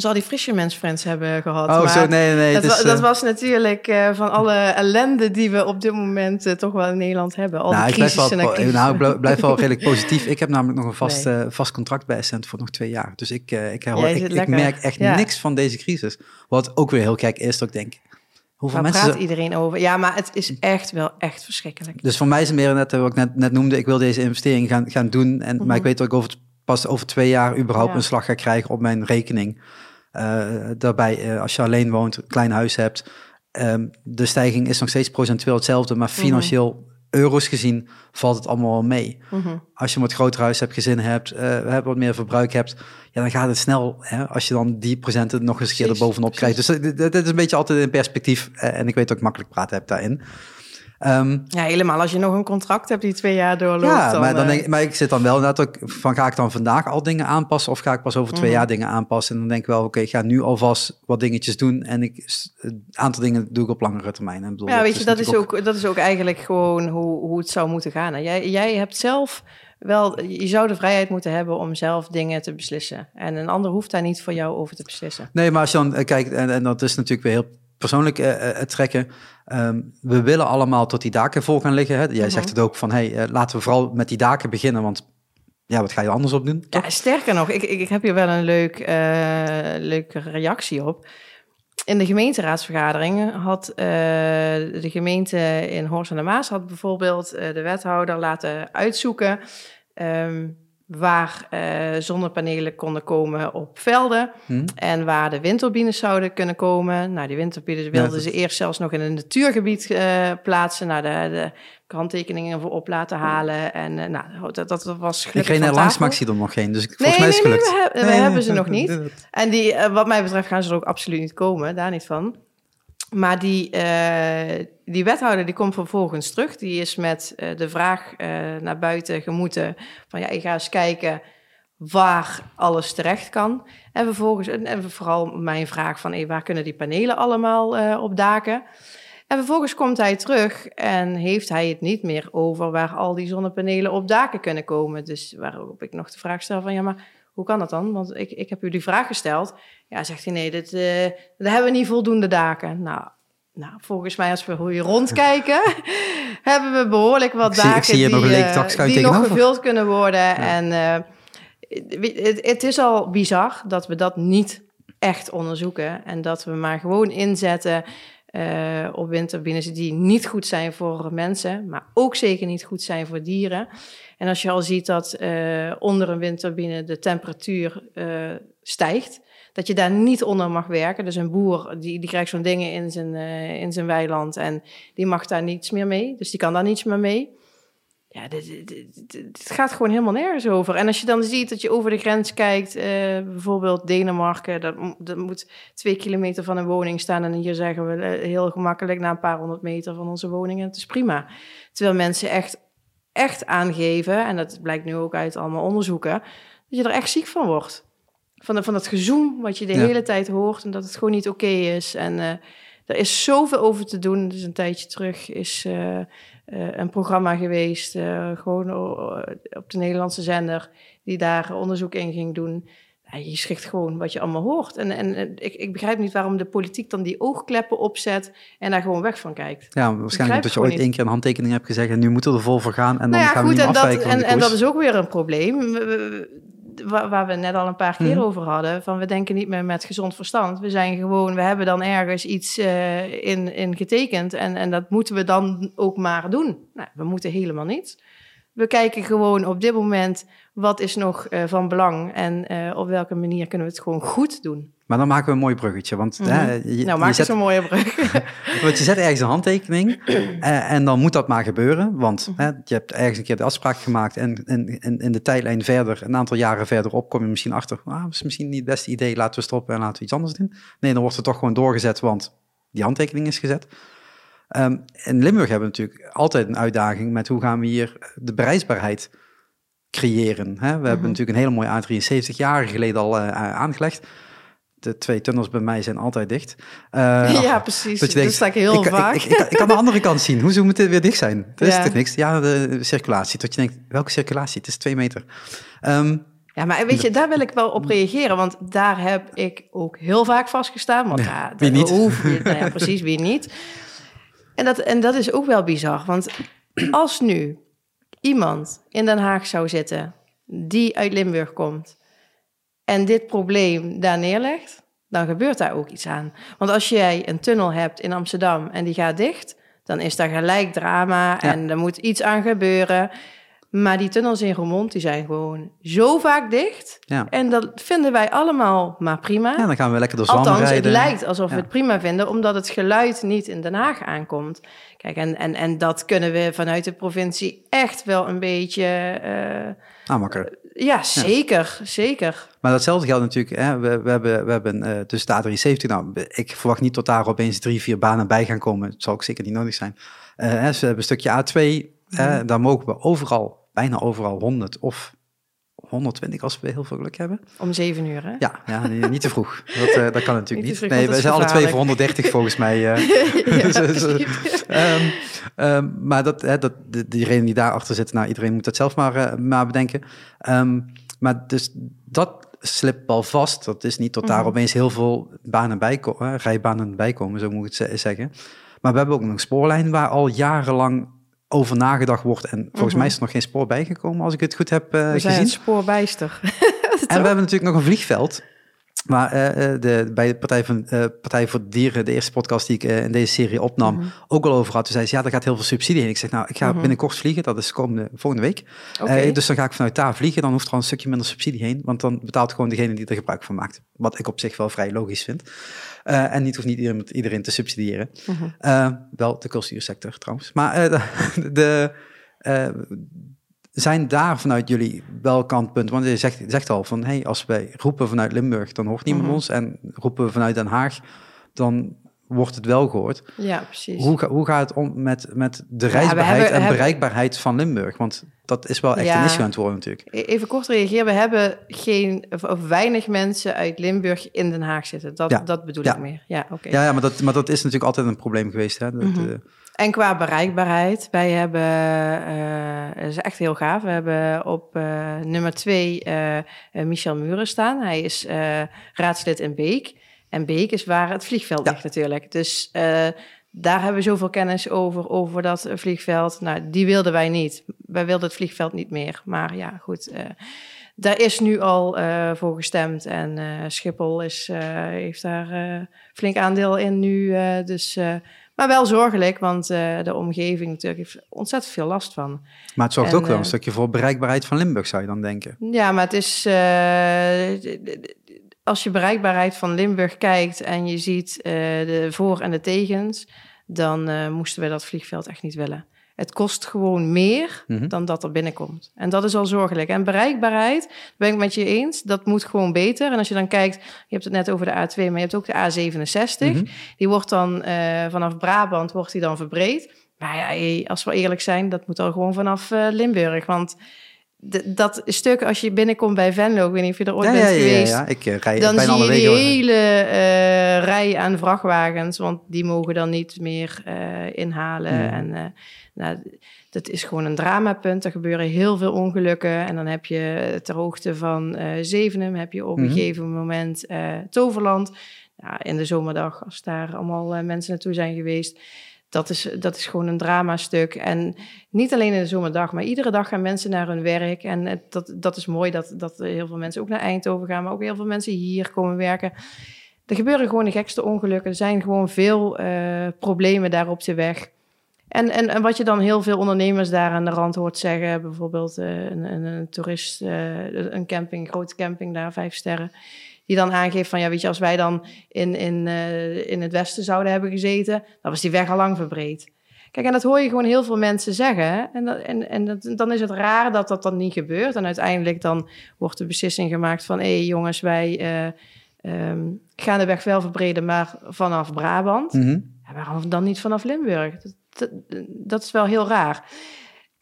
zal die Fisherman's Friends hebben gehad. Oh, zo, nee, nee. Dat, dat eh, was natuurlijk uh, van alle ellende die we op dit moment uh, toch wel in Nederland hebben. Al nou, die crisis ik blijf wel, nou, ik blijf wel redelijk positief. Ik heb namelijk nog een vast, nee. vast contract bij Essent voor nog twee jaar. Dus ik, ik, herhoor, ik, ik, merk echt ja. niks van deze crisis. Wat ook weer heel gek is, dat ik denk... Hoeveel Waar mensen praat iedereen over? Ja, maar het is echt wel echt verschrikkelijk. Dus voor mij is het meer net wat ik net, net noemde. Ik wil deze investering gaan, gaan doen. En, mm -hmm. Maar ik weet dat ik over het pas over twee jaar überhaupt ja. een slag ga krijgen op mijn rekening. Uh, daarbij, uh, als je alleen woont, een klein huis hebt, um, de stijging is nog steeds procentueel hetzelfde, maar mhm. financieel, mm -hmm. euro's gezien, valt het allemaal wel mee. Mm -hmm. Als je een wat groter huis hebt, gezin hebt, uh, wat meer verbruik hebt, ja, dan gaat het snel. Hè, als je dan die procenten nog eens een keer erbovenop krijgt. Dus dat is een beetje altijd in perspectief. en ik weet dat ik makkelijk praten heb daarin. Um, ja, helemaal als je nog een contract hebt die twee jaar doorloopt. Ja, maar, dan, denk, maar ik zit dan wel net van ga ik dan vandaag al dingen aanpassen of ga ik pas over twee mm. jaar dingen aanpassen? En dan denk ik wel, oké, okay, ik ga nu alvast wat dingetjes doen en ik, een aantal dingen doe ik op langere termijn. En bedoel, ja, weet je, dat is, ook, dat is ook eigenlijk gewoon hoe, hoe het zou moeten gaan. En jij, jij hebt zelf wel, je zou de vrijheid moeten hebben om zelf dingen te beslissen. En een ander hoeft daar niet voor jou over te beslissen. Nee, maar als je dan kijkt, en, en dat is natuurlijk weer heel persoonlijk uh, trekken. Um, we willen allemaal tot die daken vol gaan liggen. Hè? Jij zegt mhm. het ook van, hey, laten we vooral met die daken beginnen, want ja, wat ga je anders op doen? Ja, sterker nog, ik, ik, ik, heb hier wel een leuk, uh, leuke reactie op. In de gemeenteraadsvergadering had uh, de gemeente in Horst en de Maas had bijvoorbeeld de wethouder laten uitzoeken um, waar uh, zonnepanelen konden komen op velden hmm. en waar de windturbines zouden kunnen komen. Nou, die windturbines wilden ze eerst zelfs nog in een natuurgebied uh, plaatsen, naar de, de kanttekeningen voor op laten halen. En uh, nou, dat, dat was gelukkig Ik geen langs, maar ik zie er nog geen, dus volgens nee, mij is het gelukt. Nee, we, we hebben ze nog niet. En die, wat mij betreft gaan ze er ook absoluut niet komen, daar niet van. Maar die, uh, die wethouder die komt vervolgens terug. Die is met uh, de vraag uh, naar buiten gemoeten van ja, ik ga eens kijken waar alles terecht kan. En vervolgens, en vooral mijn vraag van hey, waar kunnen die panelen allemaal op daken? En vervolgens komt hij terug en heeft hij het niet meer over waar al die zonnepanelen op daken kunnen komen. Dus waarop ik nog de vraag stel van ja, maar hoe kan dat dan? Want ik, ik heb u die vraag gesteld. Ja, zegt hij, nee, dit, uh, dat hebben we niet voldoende daken. Nou, nou, volgens mij, als we hier rondkijken, hebben we behoorlijk wat daken ik zie, zie die, nog, uh, die nog gevuld kunnen worden. Ja. En uh, het, het, is al bizar dat we dat niet echt onderzoeken. En dat we maar gewoon inzetten uh, op windturbines die niet goed zijn voor mensen, maar ook zeker niet goed zijn voor dieren. En als je al ziet dat uh, onder een windturbine de temperatuur uh, stijgt, dat je daar niet onder mag werken. Dus een boer die, die krijgt zo'n dingen in zijn, in zijn weiland en die mag daar niets meer mee. Dus die kan daar niets meer mee. Ja, dit, gaat gewoon helemaal nergens over. En als je dan ziet dat je over de grens kijkt, uh, bijvoorbeeld Denemarken, dat, dat moet twee kilometer van een woning staan. En hier zeggen we heel gemakkelijk na een paar honderd meter van onze woningen, het is prima. Terwijl mensen echt echt aangeven, en dat blijkt nu ook uit allemaal onderzoeken, dat je er echt ziek van wordt. Van, de, van dat gezoem wat je de hele tijd hoort en dat het gewoon niet oké is. En uh, er is zoveel over te doen. Dus een tijdje terug is een programma geweest, uh, gewoon op de Nederlandse zender, die daar onderzoek in ging doen. Ja, je schrikt gewoon wat je allemaal hoort. En, en ik, ik, begrijp niet waarom de politiek dan die oogkleppen opzet en daar gewoon weg van kijkt. Ja, waarschijnlijk omdat je ooit één keer een handtekening hebt gezegd en nu moeten we er vol voor gaan en dan nou ja, gaan goed, we niet en afwijken dat, en, en dat is ook weer een probleem waar, waar we net al een paar keer mm. over hadden, van we denken niet meer met gezond verstand. We zijn gewoon, we hebben dan ergens iets uh, in, in getekend en, en dat moeten we dan ook maar doen. Nou, we moeten helemaal niet. We kijken gewoon op dit moment wat is nog uh, van belang en uh, op welke manier kunnen we het gewoon goed doen. Maar dan maken we een mooi bruggetje. Want, mm -hmm. hè, je, nou, maak je zet, een mooie brug. want je zet ergens een handtekening uh, en dan moet dat maar gebeuren. Want mm -hmm. hè, je hebt ergens een keer de afspraak gemaakt en in, in de tijdlijn verder, een aantal jaren verderop, kom je misschien achter, ah, dat is misschien niet het beste idee, laten we stoppen en laten we iets anders doen. Nee, dan wordt het toch gewoon doorgezet, want die handtekening is gezet. Um, in Limburg hebben we natuurlijk altijd een uitdaging met hoe gaan we hier de bereisbaarheid creëren. Hè? We hebben mm -hmm. natuurlijk een hele mooie A73 jaren geleden al uh, aangelegd de twee tunnels bij mij zijn altijd dicht. Uh, ja, precies. Dat, je denkt, dat sta ik heel ik, vaak. Ik, ik, ik, kan de andere kant zien. Hoezo moet het weer dicht zijn? Dat is ja. toch niks? Ja, de circulatie. Dat je denkt, welke circulatie? Het is twee meter. Um, ja, maar weet je, daar wil ik wel op reageren. Want daar heb ik ook heel vaak vastgestaan. Want ja, wie niet? Hoef nou ja, precies, wie niet. En dat, en dat is ook wel bizar. Want als nu iemand in Den Haag zou zitten... die uit Limburg komt en dit probleem daar neerlegt, dan gebeurt daar ook iets aan. Want als jij een tunnel hebt in Amsterdam en die gaat dicht, dan is daar gelijk drama en er moet iets aan gebeuren. Maar die tunnels in Roermond, die zijn gewoon zo vaak dicht. Ja. En dat vinden wij allemaal maar prima. Ja, dan gaan we lekker door Althans, rijden. het lijkt alsof ja. we het prima vinden, omdat het geluid niet in Den Haag aankomt. Kijk, en, en, en dat kunnen we vanuit de provincie echt wel een beetje... Uh, Aanmakkeren. Ja, zeker, ja. zeker. Maar datzelfde geldt natuurlijk, hè, we, we hebben, we hebben uh, tussen de A73, nou, ik verwacht niet tot daar opeens drie, vier banen bij gaan komen. Dat zal ook zeker niet nodig zijn. Uh, hè, dus we hebben een stukje A2, mm. daar mogen we overal, bijna overal 100 of 120 als we heel veel geluk hebben. Om zeven uur, hè? Ja, ja niet te vroeg. Dat, uh, dat kan natuurlijk niet. niet. Nee, we zijn alle twee voor 130 volgens mij. Uh. ja, um, um, maar dat, hè, dat, diegenen die daarachter zitten, nou, iedereen moet dat zelf maar, uh, maar bedenken. Um, maar dus dat slipt al vast. Dat is niet tot daar mm -hmm. opeens heel veel banen bij komen, rijbanen bij komen, zo moet ik het zeggen. Maar we hebben ook nog een spoorlijn waar al jarenlang over nagedacht wordt. En volgens mm -hmm. mij is er nog geen spoor bijgekomen, als ik het goed heb uh, we zijn gezien. spoorbijster. en we hebben natuurlijk nog een vliegveld. Maar uh, de, bij de Partij, van, uh, Partij voor Dieren, de eerste podcast die ik uh, in deze serie opnam, mm -hmm. ook al over had. Toen zei ze, ja, daar gaat heel veel subsidie in. Ik zeg, nou, ik ga mm -hmm. binnenkort vliegen. Dat is komende, volgende week. Okay. dus dan ga ik vanuit daar vliegen. Dan hoeft er al een stukje minder subsidie heen. Want dan betaalt gewoon degene die er gebruik van maakt. Wat ik op zich wel vrij logisch vind. En niet hoeft niet iedereen, iedereen te subsidiëren. Mm -hmm. uh, wel de cultuursector trouwens. Maar de, de zijn daar vanuit jullie wel kantpunten? Want je zegt, je zegt al van, hey, als wij roepen vanuit Limburg, dan hoort niemand mm -hmm. ons. En roepen we vanuit Den Haag, dan wordt het wel gehoord. Ja, precies. Hoe, hoe gaat het om met, met de reisbaarheid ja, hebben, en hebben... bereikbaarheid van Limburg? Want dat is wel echt ja, een issue aan het worden natuurlijk. Even kort reageren. We hebben geen of, of weinig mensen uit Limburg in Den Haag zitten. Dat, ja. dat bedoel ik meer. Ja, oké. Okay. Ja, ja maar, dat, maar dat is natuurlijk altijd een probleem geweest. Hè? Dat, mm -hmm. Uh, en qua bereikbaarheid, wij hebben, uh, dat is echt heel gaaf, we hebben op uh, nummer twee uh, Michel Muren staan. Hij is raadslid in Beek. En Beek is waar het vliegveld ligt ja. natuurlijk. Dus daar hebben we zoveel kennis over, over dat vliegveld. Nou, die wilden wij niet. Wij wilden het vliegveld niet meer. Maar ja, goed. daar is nu al voor gestemd. En Schiphol is, heeft daar flink aandeel in nu. dus maar wel zorgelijk, want uh, de omgeving natuurlijk heeft ontzettend veel last van. Maar het zorgt en, ook wel een uh, stukje voor bereikbaarheid van Limburg, zou je dan denken? Ja, maar het is... Uh, als je bereikbaarheid van Limburg kijkt en je ziet de voor- en de tegens... dan moesten we dat vliegveld echt niet willen. Het kost gewoon meer mm -hmm. dan dat er binnenkomt. En dat is al zorgelijk. En bereikbaarheid, ben ik met je eens, dat moet gewoon beter. En als je dan kijkt, je hebt het net over de A2, maar je hebt ook de A67. Mm -hmm. Die wordt dan uh, vanaf Brabant wordt die dan verbreed. Maar ja, als we eerlijk zijn, dat moet al gewoon vanaf uh, Limburg. Want dat stuk als je binnenkomt bij Venlo, ik weet niet of je er ooit bent geweest. Ja, ik uh, rij dan bijna zie je die wegen. hele uh, rij aan vrachtwagens, want die mogen dan niet meer uh, inhalen. Hmm. En nou, dat is gewoon een dramapunt. Er gebeuren heel veel ongelukken. En dan heb je ter hoogte van Zevenum, heb je op een Mhm. gegeven moment Toverland. Nou, in de zomerdag, als daar allemaal mensen naartoe zijn geweest dat is, dat is gewoon een dramastuk. En niet alleen in de zomerdag, maar iedere dag gaan mensen naar hun werk. En dat, dat is mooi dat, dat heel veel mensen ook naar Eindhoven gaan, maar ook heel veel mensen hier komen werken. Er gebeuren gewoon de gekste ongelukken. Er zijn gewoon veel uh, problemen daar op de weg. En, en, en wat je dan heel veel ondernemers daar aan de rand hoort zeggen, bijvoorbeeld uh, een, een, een, toerist, uh, een camping, een grote camping daar, vijf sterren die dan aangeeft van ja, weet je, als wij dan in, in, uh, in het westen zouden hebben gezeten, dan was die weg al lang verbreed. Kijk, en dat hoor je gewoon heel veel mensen zeggen. En, dat, en, en dat, dan is het raar dat dat dan niet gebeurt. En uiteindelijk dan wordt de beslissing gemaakt van... hé hey, jongens, wij uh, um, gaan de weg wel verbreden, maar vanaf Brabant. Mm -hmm. ja, waarom dan niet vanaf Limburg? Dat, dat, dat is wel heel raar.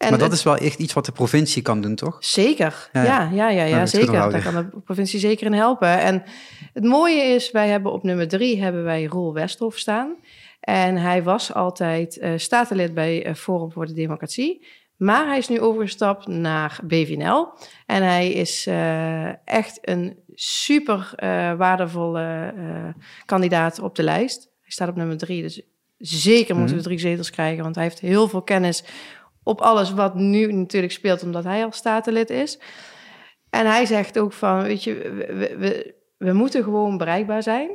En maar dat het, is wel echt iets wat de provincie kan doen, toch? Zeker, ja, ja, ja, ja, ja zeker. Daar kan de provincie zeker in helpen. En het mooie is, wij hebben op nummer drie hebben wij Roel Westhoff staan. En hij was altijd uh, statenlid bij uh, Forum voor de Democratie. Maar hij is nu overgestapt naar BVNL. En hij is uh, echt een super waardevolle kandidaat op de lijst. Hij staat op nummer drie, dus zeker moeten we drie zetels krijgen. Want hij heeft heel veel kennis op alles wat nu natuurlijk speelt, omdat hij al statenlid is. En hij zegt ook van, weet je, we, we, moeten gewoon bereikbaar zijn.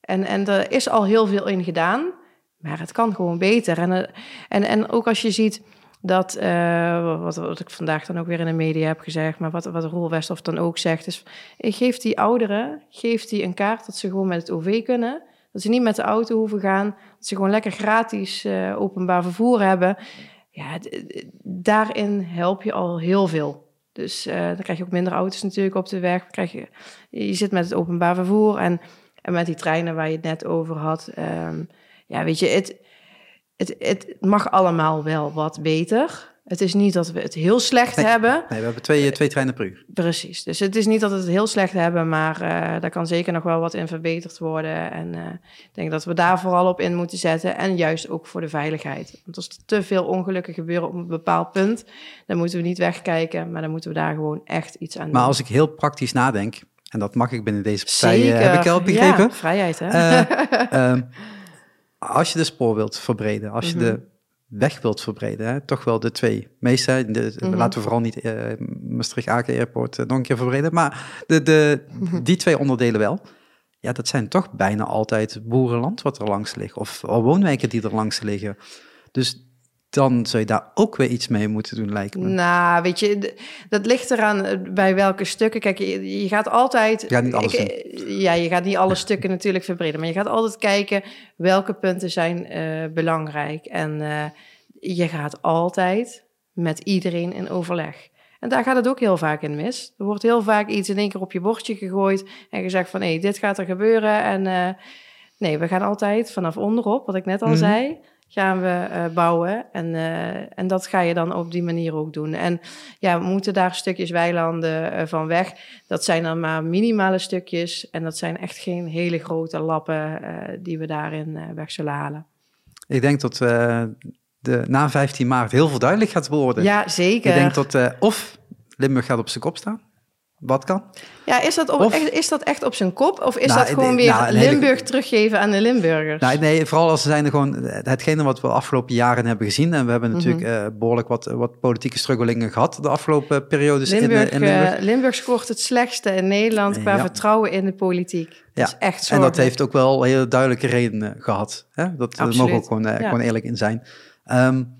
En, en er is al heel veel in gedaan, maar het kan gewoon beter. En, en, en ook als je ziet dat, uh, wat, wat ik vandaag dan ook weer in de media heb gezegd, maar wat, wat Roel Westhoff dan ook zegt, is geef die ouderen, geef die een kaart dat ze gewoon met het OV kunnen. Dat ze niet met de auto hoeven gaan, dat ze gewoon lekker gratis uh, openbaar vervoer hebben ja, daarin help je al heel veel. Dus uh, dan krijg je ook minder auto's natuurlijk op de weg. Krijg je, je zit met het openbaar vervoer en, en met die treinen waar je het net over had. Um, ja, weet je, het, het, het mag allemaal wel wat beter. Het is niet dat we het heel slecht nee, hebben. Nee, we hebben twee, twee treinen per uur. Precies. Dus het is niet dat we het heel slecht hebben, maar uh, daar kan zeker nog wel wat in verbeterd worden. En uh, ik denk dat we daar vooral op in moeten zetten. En juist ook voor de veiligheid. Want als er te veel ongelukken gebeuren op een bepaald punt, dan moeten we niet wegkijken, maar dan moeten we daar gewoon echt iets aan doen. Maar als ik heel praktisch nadenk, en dat mag ik binnen deze partij, uh, heb ik al begrepen. Ja, vrijheid, hè? uh, als je de spoor wilt verbreden, als je mm -hmm. de weg wilt verbreden. Hè? Toch wel de twee meeste. De, mm -hmm. Laten we vooral niet uh, Maastricht-Aken Airport uh, nog een keer verbreden. Maar de, de, mm -hmm. die twee onderdelen wel. Ja, dat zijn toch bijna altijd boerenland wat er langs ligt. Of woonwijken die er langs liggen. Dus dan zou je daar ook weer iets mee moeten doen, lijkt me. Nou, weet je, dat ligt eraan eh, bij welke stukken. Kijk, je, je gaat altijd... Ja, niet alles ik, Ja, je gaat niet alle stukken natuurlijk verbreden. Maar je gaat altijd kijken welke punten zijn uh, belangrijk. En uh, je gaat altijd met iedereen in overleg. En daar gaat het ook heel vaak in mis. Er wordt heel vaak iets in één keer op je bordje gegooid... en gezegd van, hé, hey, dit gaat er gebeuren. En uh, nee, we gaan altijd vanaf onderop, wat ik net al mm -hmm. zei gaan we uh, bouwen. En, uh, en dat ga je dan op die manier ook doen. En ja, we moeten daar stukjes weilanden uh, van weg. Dat zijn dan maar minimale stukjes. En dat zijn echt geen hele grote lappen die we daarin weg zullen halen. Ik denk dat de, na 15 maart heel veel duidelijk gaat worden. Ja, zeker. Ik denk dat of Limburg gaat op zijn kop staan. Wat kan? Ja, is dat, op, of, is dat echt op zijn kop? Of is nou, dat gewoon weer nou, Limburg hele... teruggeven aan de Limburgers? Nou, nee, vooral als ze zijn er gewoon hetgene wat we de afgelopen jaren hebben gezien. En we hebben natuurlijk mm -hmm. uh, behoorlijk wat, wat politieke struggelingen gehad de afgelopen periodes Limburg, in, in Limburg. Uh, Limburg scoort het slechtste in Nederland qua ja. vertrouwen in de politiek. Dat ja. is echt zo. En dat heeft ook wel hele duidelijke redenen gehad. Hè? Dat daar mogen we ook gewoon, uh, gewoon eerlijk in zijn. Um,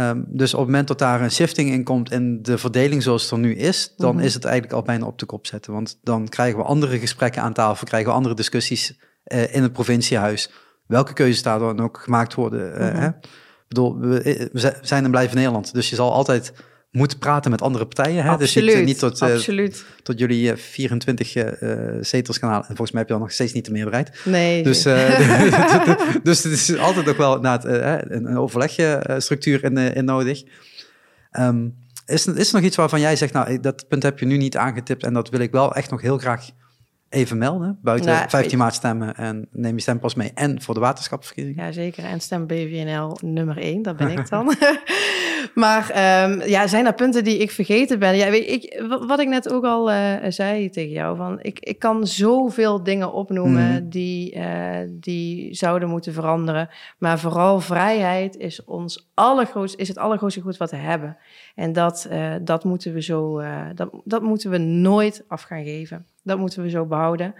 Um, dus op het moment dat daar een shifting in komt in de verdeling zoals het er nu is, dan mm-hmm. is het eigenlijk al bijna op de kop zetten. Want dan krijgen we andere gesprekken aan tafel, krijgen we andere discussies uh, in het provinciehuis. Welke keuzes daar dan ook gemaakt worden. Uh, mm-hmm. hè? Ik bedoel, we, we, zijn en blijven Nederland, dus je zal altijd moeten praten met andere partijen. Hè? Absoluut, dus niet, niet tot, uh, absoluut. tot jullie 24 zetels gaan halen. En volgens mij heb je dan nog steeds niet de meerderheid. Nee. Dus, dus het is altijd ook wel na het, een, een overlegstructuur in, in nodig. Um, is, is er nog iets waarvan jij zegt, nou, dat punt heb je nu niet aangetipt en dat wil ik wel echt nog heel graag even melden. Buiten Nou, 15 maart stemmen en neem je stempas mee en voor de waterschapsverkiezingen. Ja, zeker. En stem BVNL nummer 1, dat ben ik dan. maar ehm, ja, zijn er punten die ik vergeten ben? Ja, weet ik, wa- wat ik net ook al eh, zei tegen jou, van ik, ik kan zoveel dingen opnoemen Mhm. die, eh, die zouden moeten veranderen. Maar vooral vrijheid is ons allergrootste, is het allergrootste goed wat we hebben. En dat, eh, dat moeten we zo, dat, dat moeten we nooit af gaan geven. Dat moeten we zo behouden.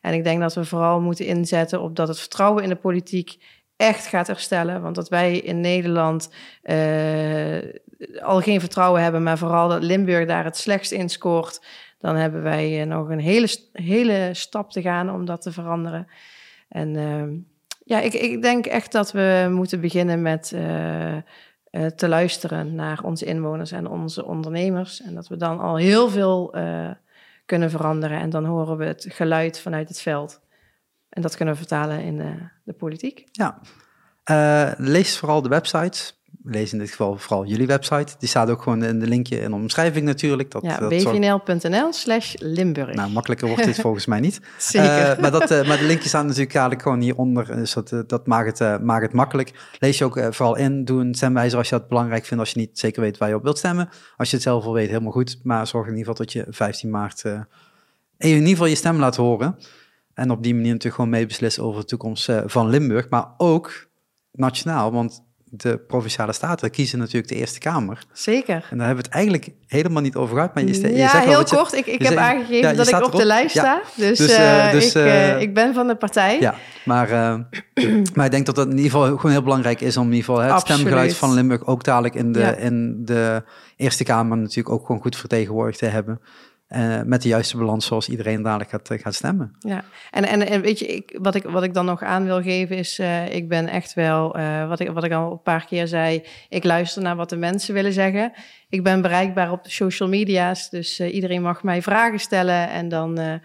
En ik denk dat we vooral moeten inzetten op dat het vertrouwen in de politiek echt gaat herstellen. Want dat wij in Nederland eh, al geen vertrouwen hebben, maar vooral dat Limburg daar het slechtst in scoort, dan hebben wij eh, nog een hele, hele stap te gaan om dat te veranderen. En ehm, ja, ik, ik denk echt dat we moeten beginnen met eh, te luisteren naar onze inwoners en onze ondernemers. En dat we dan al heel veel kunnen veranderen. En dan horen we het geluid vanuit het veld. En dat kunnen we vertalen in de, de politiek. Ja. Eh, lees vooral de websites. Lees in dit geval vooral jullie website. Die staat ook gewoon in de linkje in de omschrijving natuurlijk. Dat, Ja, bvnl.nl slash Limburg. Nou, makkelijker wordt dit volgens mij niet. Zeker. Eh, maar, dat, eh, maar de linkjes staan natuurlijk eigenlijk gewoon hieronder. Dus dat, eh, dat maakt, het, maakt het makkelijk. Lees je ook vooral in. Doe een stemwijzer als je dat belangrijk vindt. Als je niet zeker weet waar je op wilt stemmen. Als je het zelf al weet, helemaal goed. Maar zorg in ieder geval dat je 15 maart... in ieder geval je stem laat horen. En op die manier natuurlijk gewoon meebeslissen over de toekomst van Limburg. Maar ook nationaal, want de Provinciale Staten kiezen natuurlijk de Eerste Kamer. Zeker. En daar hebben we het eigenlijk helemaal niet over gehad. Maar je, je ja, zegt heel dat je- kort. Ik, ik heb zegt- aangegeven ja, dat ik op de lijst Ja. sta. Dus, Dus, eh, eh, dus, ik, eh, ik ben van de partij. Ja, maar, maar ik denk dat het in ieder geval gewoon heel belangrijk is om in ieder geval het Absoluut. stemgeluid van Limburg ook dadelijk in de, in de Eerste Kamer natuurlijk ook gewoon goed vertegenwoordigd te hebben. Eh, met de juiste balans zoals iedereen dadelijk gaat, eh, gaat stemmen. Ja, en, en, en weet je, ik, wat, ik, wat ik dan nog aan wil geven is, eh, ik ben echt wel, wat, ik, wat ik al een paar keer zei, ik luister naar wat de mensen willen zeggen. Ik ben bereikbaar op de social media's, dus iedereen mag mij vragen stellen en dan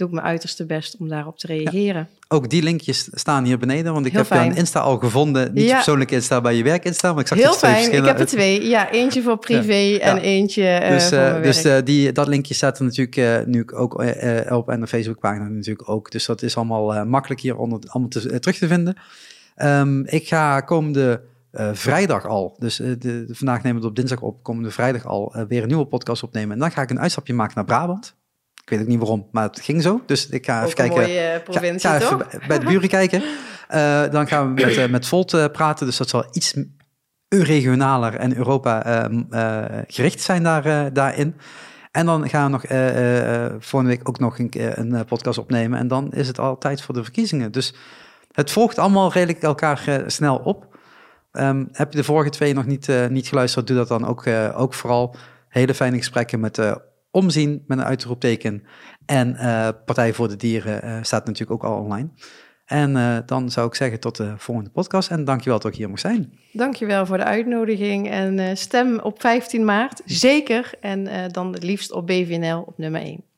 doe ik mijn uiterste best om daarop te reageren. Ook die linkjes staan hier beneden, want ik Heel heb fijn. Insta al gevonden. Niet je Ja. persoonlijke Insta, bij je werk Insta. Want ik zag Heel fijn, ik heb er twee. Ja, eentje voor privé en eentje eh, Dus, voor eh, mijn dus werk. eh, die, dat linkje staat er natuurlijk eh, nu ook eh, eh, op en de Facebookpagina natuurlijk ook. Dus dat is allemaal eh, makkelijk hier onder, allemaal te, eh, terug te vinden. Ehm, ik ga komende eh, vrijdag al, dus eh, de, de- vandaag nemen we het op dinsdag op, komende vrijdag al eh, weer een nieuwe podcast opnemen. En dan ga ik een uitstapje maken naar Brabant. Ik weet ook niet waarom, maar het ging zo. Dus ik ga even Ook kijken. mooie eh, provincie, ga, ga even toch? bij- de buren kijken. Eh, dan gaan we met, eh, met Volt praten. Dus dat zal iets regionaler en Europa ehm, eh, gericht zijn daar, daarin. En dan gaan we nog eh, eh, eh, volgende week ook nog een, een podcast opnemen. En dan is het al tijd voor de verkiezingen. Dus het volgt allemaal redelijk elkaar snel op. Ehm, heb je de vorige twee nog niet, niet geluisterd, doe dat dan ook, eh, ook vooral. Hele fijne gesprekken met eh, Omzien, met een uitroepteken. En eh, Partij voor de Dieren eh, staat natuurlijk ook al online. En eh, dan zou ik zeggen tot de volgende podcast. En dankjewel dat ik hier mocht zijn. Dankjewel voor de uitnodiging en stem op 15 maart, zeker. En dan liefst op BVNL op nummer 1.